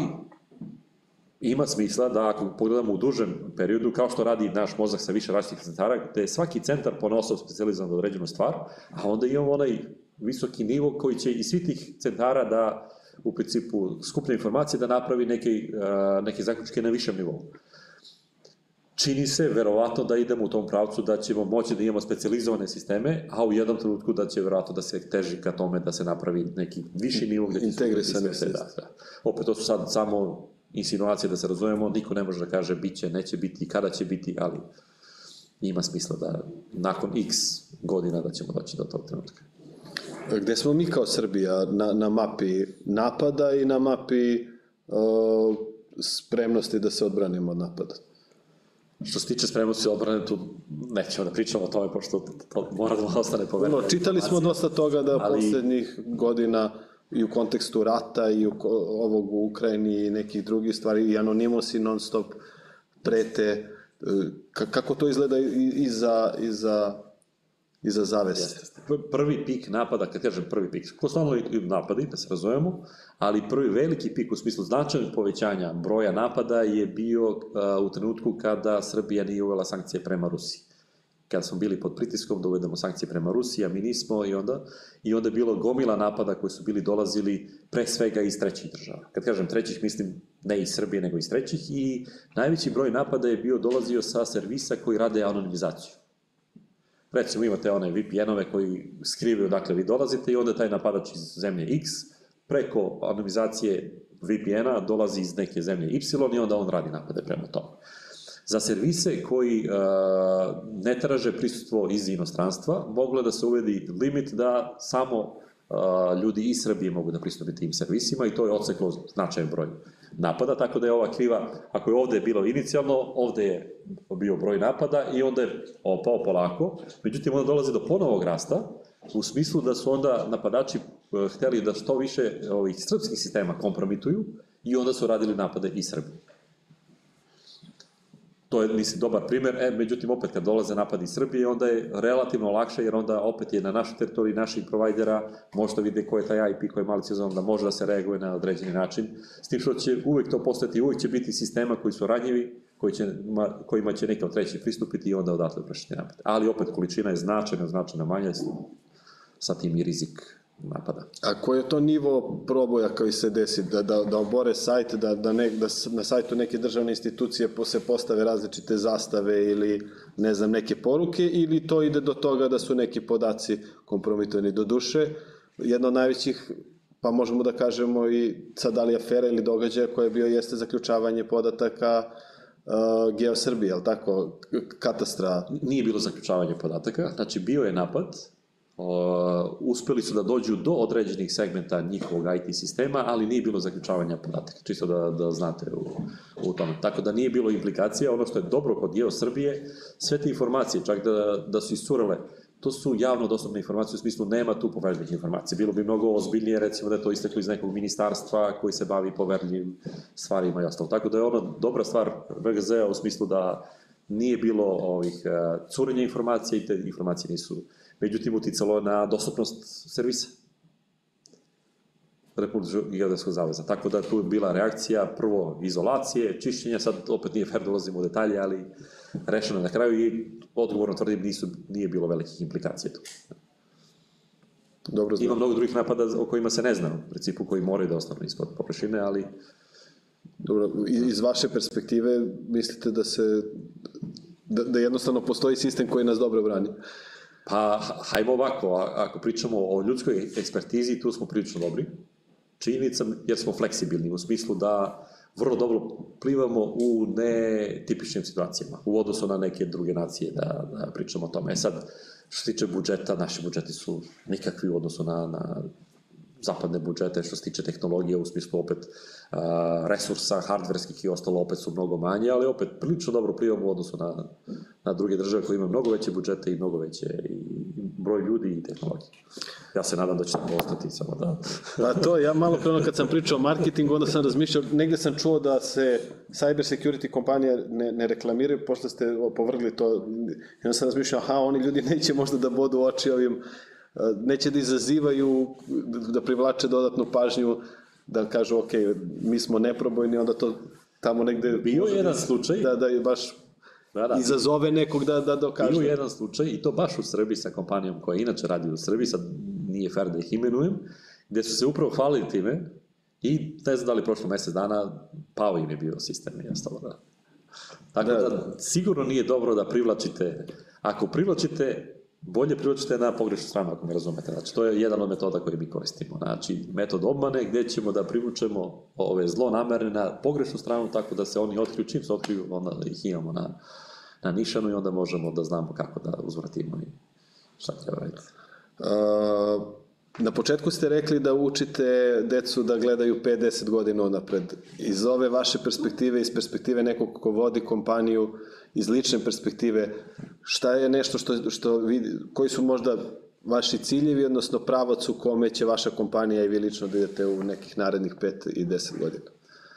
ima smisla da ako pogledamo u dužem periodu, kao što radi naš mozak sa više različitih centara, gde je svaki centar ponosao specializovan za određenu stvar, a onda imamo onaj visoki nivo koji će iz svih tih centara da u principu skuplja informacije da napravi neke, neke zaključke na višem nivou. Čini se, verovatno, da idemo u tom pravcu da ćemo moći da imamo specializovane sisteme, a u jednom trenutku da će verovatno da se teži ka tome da se napravi neki viši nivo gde će integrisane se da, da. Opet to su sad samo insinuacije da se razumemo, niko ne može da kaže bit će, neće biti, kada će biti, ali ima smisla da nakon x godina da ćemo doći do tog trenutka. Gde smo mi kao Srbija na, na mapi napada i na mapi uh, spremnosti da se odbranimo od napada? Što se tiče spremnosti odbrane, tu nećemo da pričamo o tome, pošto to mora da ostane povereno. No, čitali smo dosta toga da ali... poslednjih godina i u kontekstu rata i u, ovog u Ukrajini i nekih drugih stvari i anonimusi non stop prete e, kako to izgleda iza, iza, iza zavese? Prvi pik napada, kad kažem prvi pik, ko stalno napadi, da se razumemo, ali prvi veliki pik u smislu značajnog povećanja broja napada je bio uh, u trenutku kada Srbija nije uvela sankcije prema Rusiji kada smo bili pod pritiskom da uvedemo sankcije prema Rusiji, a mi nismo i onda, i onda je bilo gomila napada koji su bili dolazili pre svega iz trećih država. Kad kažem trećih, mislim ne iz Srbije, nego iz trećih i najveći broj napada je bio dolazio sa servisa koji rade anonimizaciju. Recimo imate one VPN-ove koji skrivaju dakle vi dolazite i onda taj napadač iz zemlje X preko anonimizacije VPN-a dolazi iz neke zemlje Y i onda on radi napade prema tome. Za servise koji uh, ne traže prisustvo iz inostranstva, moglo da se uvedi limit da samo ljudi iz Srbije mogu da pristupi tim servisima i to je odseklo značajan broj napada, tako da je ova kriva, ako je ovde bilo inicijalno, ovde je bio broj napada i onda je opao polako, međutim onda dolazi do ponovog rasta, u smislu da su onda napadači hteli da što više ovih srpskih sistema kompromituju i onda su radili napade i Srbije to je, mislim, dobar primer, e, međutim, opet kad dolaze napadi iz Srbije, onda je relativno lakše, jer onda opet je na našoj teritoriji naših provajdera, možete vidjeti ko je taj IP koji je maliciozan, da može da se reaguje na određeni način, s tim što će uvek to postati, uvek će biti sistema koji su ranjivi, koji će, ma, kojima će neka treći pristupiti i onda odatle vršiti napad. Ali opet količina je značajna, značajna manja, sa tim i rizik napada. A koji je to nivo proboja koji se desi? Da, da, da obore sajt, da, da, ne, da na sajtu neke državne institucije se postave različite zastave ili ne znam, neke poruke ili to ide do toga da su neki podaci kompromitovani do duše? Jedna od najvećih pa možemo da kažemo i sad da li afera ili događaja koje je bio jeste zaključavanje podataka uh, Geosrbije, ali tako, katastra? Nije bilo zaključavanje podataka, znači bio je napad, Uh, uspeli su da dođu do određenih segmenta njihovog IT sistema, ali nije bilo zaključavanja podataka, čisto da, da znate u, u tome. Tako da nije bilo implikacija, ono što je dobro kod Geo Srbije, sve te informacije, čak da, da su iscurale to su javno dostupne informacije, u smislu nema tu poverljivih informacija. Bilo bi mnogo ozbiljnije, recimo, da je to isteklo iz nekog ministarstva koji se bavi poverljivim stvarima i ostalo. Tako da je ono dobra stvar VGZ-a u smislu da nije bilo ovih uh, curenja informacija i te informacije nisu, međutim, uticalo na dostupnost servisa. Republičkog geodetskog zaveza. Tako da tu je bila reakcija, prvo izolacije, čišćenja, sad opet nije fair da ulazimo u detalje, ali rešeno na kraju i odgovorno tvrdim nisu, nije bilo velikih implikacija tu. Dobro znam. Ima mnogo drugih napada o kojima se ne zna, u principu koji moraju da ostanu ispod površine, ali Dobro, iz vaše perspektive mislite da se da, da jednostavno postoji sistem koji nas dobro brani? Pa, hajmo ovako, ako pričamo o ljudskoj ekspertizi, tu smo prilično dobri. Činjenica, jer smo fleksibilni, u smislu da vrlo dobro plivamo u netipičnim situacijama, u odnosu na neke druge nacije, da, da pričamo o tome. E sad, što se tiče budžeta, naši budžeti su nikakvi u odnosu na, na zapadne budžete što se tiče tehnologije u smislu opet resursa, hardverskih i ostalo opet su mnogo manje, ali opet prilično dobro plivamo u odnosu na, na druge države koje imaju mnogo veće budžete i mnogo veće i broj ljudi i tehnologije. Ja se nadam da će tako ostati samo da... Pa to, ja malo pre kad sam pričao o marketingu, onda sam razmišljao, negde sam čuo da se cyber security kompanije ne, ne reklamiraju, pošto ste povrgli to, i onda sam razmišljao, aha, oni ljudi neće možda da bodu oči ovim neće da izazivaju, da privlače dodatnu pažnju, da kažu, ok, mi smo neprobojni, onda to tamo negde... Bio je jedan slučaj. Da, da je baš da, da. izazove nekog da, da dokaže. Bio jedan slučaj, i to baš u Srbiji sa kompanijom koja inače radi u Srbiji, sad nije fair da ih imenujem, gde su se upravo hvalili time i ne znam da li prošlo mesec dana pao im je bio sistem i ostalo da. Tako da, da sigurno nije dobro da privlačite, ako privlačite bolje privlačite na pogrešnu stranu, ako me razumete. Znači, to je jedan od metoda koje mi koristimo. Znači, metod obmane gde ćemo da privučemo ove zlo namerne na pogrešnu stranu, tako da se oni otkriju, čim se otkriju, onda ih imamo na, na nišanu i onda možemo da znamo kako da uzvratimo i šta treba raditi. Na početku ste rekli da učite decu da gledaju 5-10 godina napred. Iz ove vaše perspektive, iz perspektive nekog ko vodi kompaniju, iz lične perspektive, šta je nešto što, što vidi, koji su možda vaši ciljevi, odnosno pravac u kome će vaša kompanija i vi lično da idete u nekih narednih 5 i 10 godina?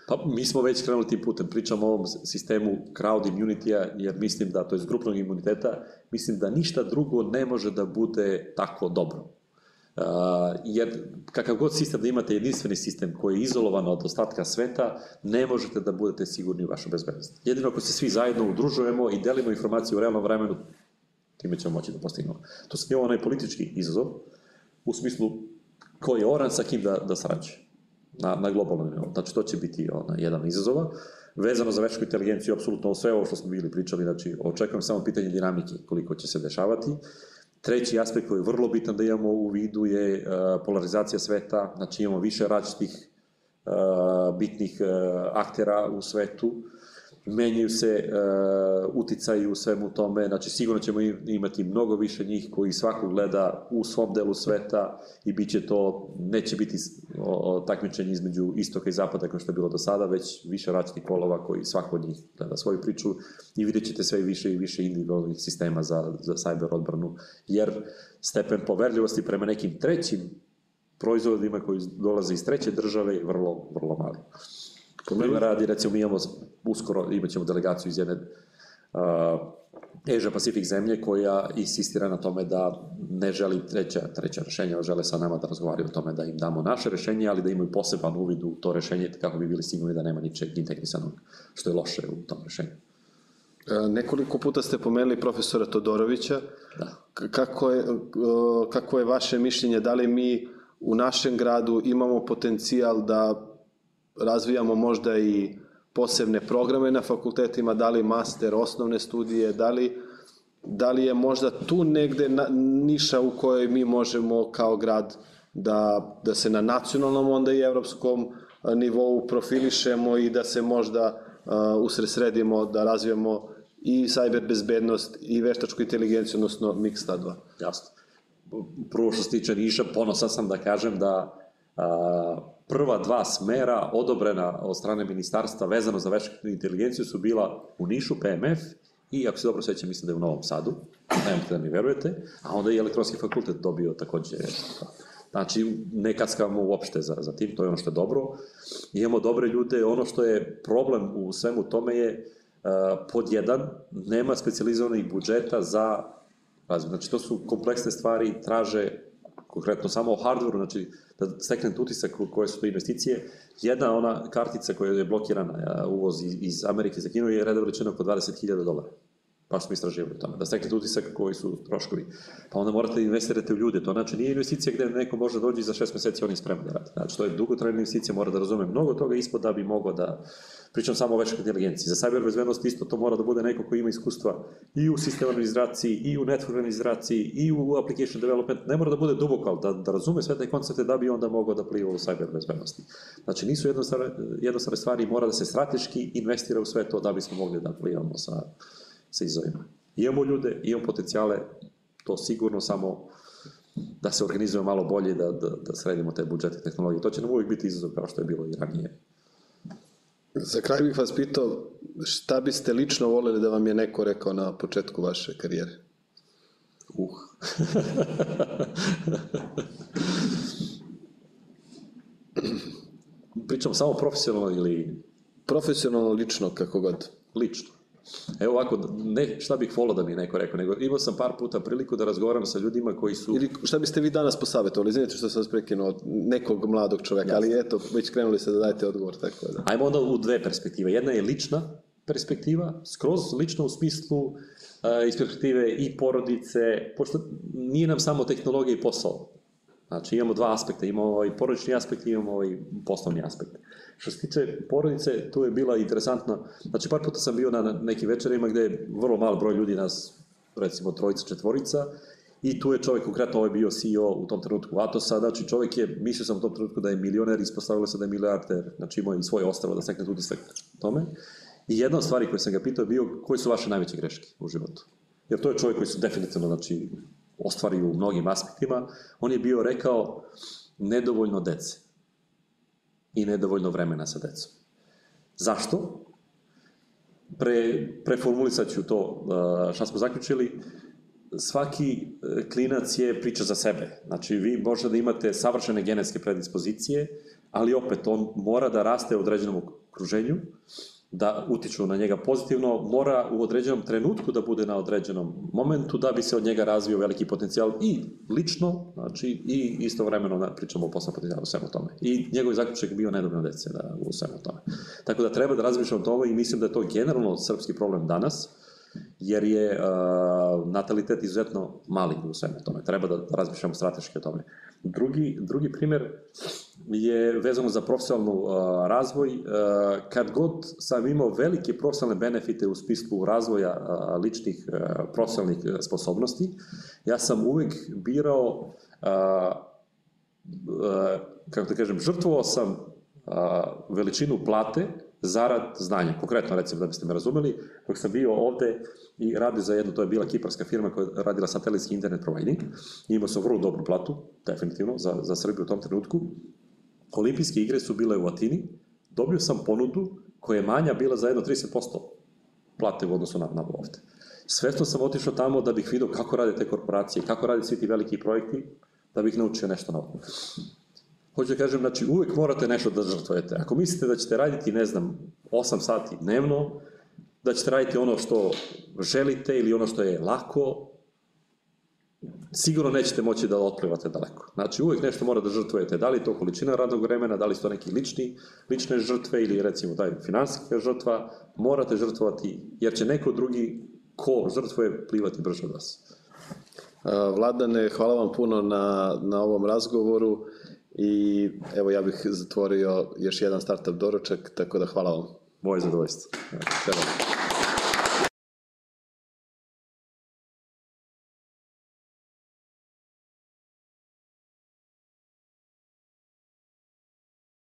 Pa mi smo već krenuli tim putem, pričamo o ovom sistemu crowd immunity-a, jer mislim da, to je grupnog imuniteta, mislim da ništa drugo ne može da bude tako dobro. Uh, jer kakav god sistem da imate jedinstveni sistem koji je izolovan od ostatka sveta, ne možete da budete sigurni u vašu bezbednost. Jedino ako se svi zajedno udružujemo i delimo informacije u realnom vremenu, time ćemo moći da postignemo. To se nije onaj politički izazov, u smislu ko je oran sa kim da, da sarađuje na, na globalnom nivou. Znači, to će biti ona, jedan izazova. Vezano za večku inteligenciju, apsolutno sve ovo što smo bili pričali, znači, očekujem samo pitanje dinamike, koliko će se dešavati. Treći aspekt koji je vrlo bitan da imamo u vidu je uh, polarizacija sveta, znači imamo više različitih uh, bitnih uh, aktera u svetu, menjaju se uh, uticaji u svemu tome, znači sigurno ćemo imati mnogo više njih koji svako gleda u svom delu sveta i bit će to, neće biti takmičenje između istoka i zapada kao što je bilo do sada, već više različitih polova koji svako od njih gleda svoju priču i vidjet ćete sve više i više individualnih sistema za, za cyber odbranu, jer stepen poverljivosti prema nekim trećim proizvodima koji dolaze iz treće države je vrlo, vrlo mali. Primjer radi, recimo, mi imamo uskoro, imat ćemo delegaciju iz jedne uh, Asia Pacific zemlje koja insistira na tome da ne želi treća, treća rešenja, žele sa nama da razgovaraju o tome da im damo naše rešenje, ali da imaju poseban uvid u to rešenje kako bi bili sigurni da nema ničeg integrisanog, što je loše u tom rešenju. E, nekoliko puta ste pomenuli profesora Todorovića. Da. Kako je, kako je vaše mišljenje, da li mi u našem gradu imamo potencijal da razvijamo možda i posebne programe na fakultetima, da li master, osnovne studije, da li, da li je možda tu negde na, niša u kojoj mi možemo kao grad da, da se na nacionalnom onda i evropskom nivou profilišemo i da se možda uh, usresredimo, da razvijemo i sajber bezbednost i veštačku inteligenciju, odnosno mix ta dva. Jasno. Prvo što se tiče Niša, ponosan sam da kažem da a, prva dva smera odobrena od strane ministarstva vezano za veštačku inteligenciju su bila u Nišu PMF i ako se dobro sećam, mislim da je u Novom Sadu, nemojte da mi verujete, a onda je elektronski fakultet dobio takođe Znači, ne kaskamo uopšte za, za tim, to je ono što je dobro. Imamo dobre ljude, ono što je problem u svemu tome je uh, pod jedan, nema specializovanih budžeta za razvoj. Znači, to su kompleksne stvari, traže konkretno samo o hardwareu, znači da steknete utisak koje su to investicije. Jedna ona kartica koja je blokirana, uvoz iz, Amerike za Kinu je redovno rečeno oko 20.000 dolara baš smo istraživali tome, da steknete utisak koji su troškovi. Pa onda morate da investirate u ljude, to znači nije investicija gde neko može dođi za šest meseci on je spreman da radi. Znači to je dugotrajna investicija, mora da razume mnogo toga ispod da bi mogao da pričam samo o veškoj inteligenciji. Za cyber bezbednost isto to mora da bude neko ko ima iskustva i u sistem administraciji, i u network administraciji, i u application development. Ne mora da bude duboko, da, da razume sve te koncepte da bi onda mogao da pliva u cyber bezbednosti. Znači nisu jednostavne, jednostavne stvari, mora da se strateški investira u sve to da bismo mogli da plivamo sa, sa izazovima. Imamo ljude, imamo potencijale, to sigurno samo da se organizujemo malo bolje, da, da, da sredimo te budžete tehnologije. To će nam uvijek biti izazov kao što je bilo i ranije. Za kraj bih vas pitao, šta biste lično voleli da vam je neko rekao na početku vaše karijere? Uh. *laughs* Pričam samo profesionalno ili... Profesionalno, lično, kako god. Lično. Evo ovako, ne šta bih volao da mi neko rekao, nego imao sam par puta priliku da razgovaram sa ljudima koji su... Ili šta biste vi danas posavjetovali? Izvinite što sam vas prekinuo nekog mladog čoveka, Jasne. ali eto, već krenuli ste da dajete odgovor. Tako da. Ajmo onda u dve perspektive. Jedna je lična perspektiva, skroz lična u smislu uh, iz perspektive i porodice, pošto nije nam samo tehnologija i posao. Znači imamo dva aspekta, imamo ovaj porodični aspekt i imamo ovaj poslovni aspekt. Što se tiče porodice, tu je bila interesantna, znači par puta sam bio na nekim večerima gde je vrlo malo broj ljudi nas, recimo trojica, četvorica, I tu je čovjek, konkretno ovaj bio CEO u tom trenutku Atosa, znači čovjek je, mislio sam u tom trenutku da je milioner, ispostavilo se da je milijarder, znači imao i svoje ostravo da stekne utisak tome. I jedna od stvari koje sam ga pitao je bio, koji su vaše najveće greške u životu? Jer to je čovjek koji su definitivno, znači, ostvari u mnogim aspektima. On je bio rekao, nedovoljno dece i nedovoljno vremena sa decom. Zašto? Pre, preformulisat ću to uh, šta smo zaključili. Svaki uh, klinac je priča za sebe. Znači, vi možete da imate savršene genetske predispozicije, ali opet on mora da raste u određenom okruženju da utiču na njega pozitivno, mora u određenom trenutku da bude na određenom momentu da bi se od njega razvio veliki potencijal i lično, znači i istovremeno pričamo o poslovnom potencijalu svemu tome. I njegov zaključak bio nedobno dece da, u svemu tome. Tako da treba da razmišljamo o tome i mislim da je to generalno srpski problem danas, jer je uh, natalitet izuzetno mali u svemu tome. Treba da razmišljamo strateški o tome. Drugi, drugi primer je vezano za profesionalnu uh, razvoj. Uh, kad god sam imao velike profesionalne benefite u spisku razvoja uh, ličnih profesionalnih sposobnosti, ja sam uvek birao kako da kažem, žrtvovao sam veličinu plate zarad znanja. Konkretno, recimo, da biste me razumeli, dok sam bio ovde i radio za jednu, to je bila kiparska firma koja je radila satelitski internet providing, imao sam vrlo dobru platu, definitivno, za, za Srbiju u tom trenutku. Olimpijske igre su bile u Atini, dobio sam ponudu koja je manja bila za jedno 30% plate u odnosu na, na ovde. Svesno sam otišao tamo da bih vidio kako rade te korporacije, kako rade svi ti veliki projekti, da bih naučio nešto novo. Hoću da kažem, znači uvek morate nešto da žrtvujete. Ako mislite da ćete raditi, ne znam, 8 sati dnevno, da ćete raditi ono što želite ili ono što je lako, sigurno nećete moći da otplivate daleko. Znači, uvek nešto mora da žrtvujete. Da li je to količina radnog vremena, da li su to neki lični, lične žrtve ili recimo taj finansijska žrtva, morate žrtvovati, jer će neko drugi ko žrtvuje plivati brže od vas. Vladane, hvala vam puno na, na ovom razgovoru i evo ja bih zatvorio još jedan startup doručak, tako da hvala vam. Moje zadovoljstvo. Hvala.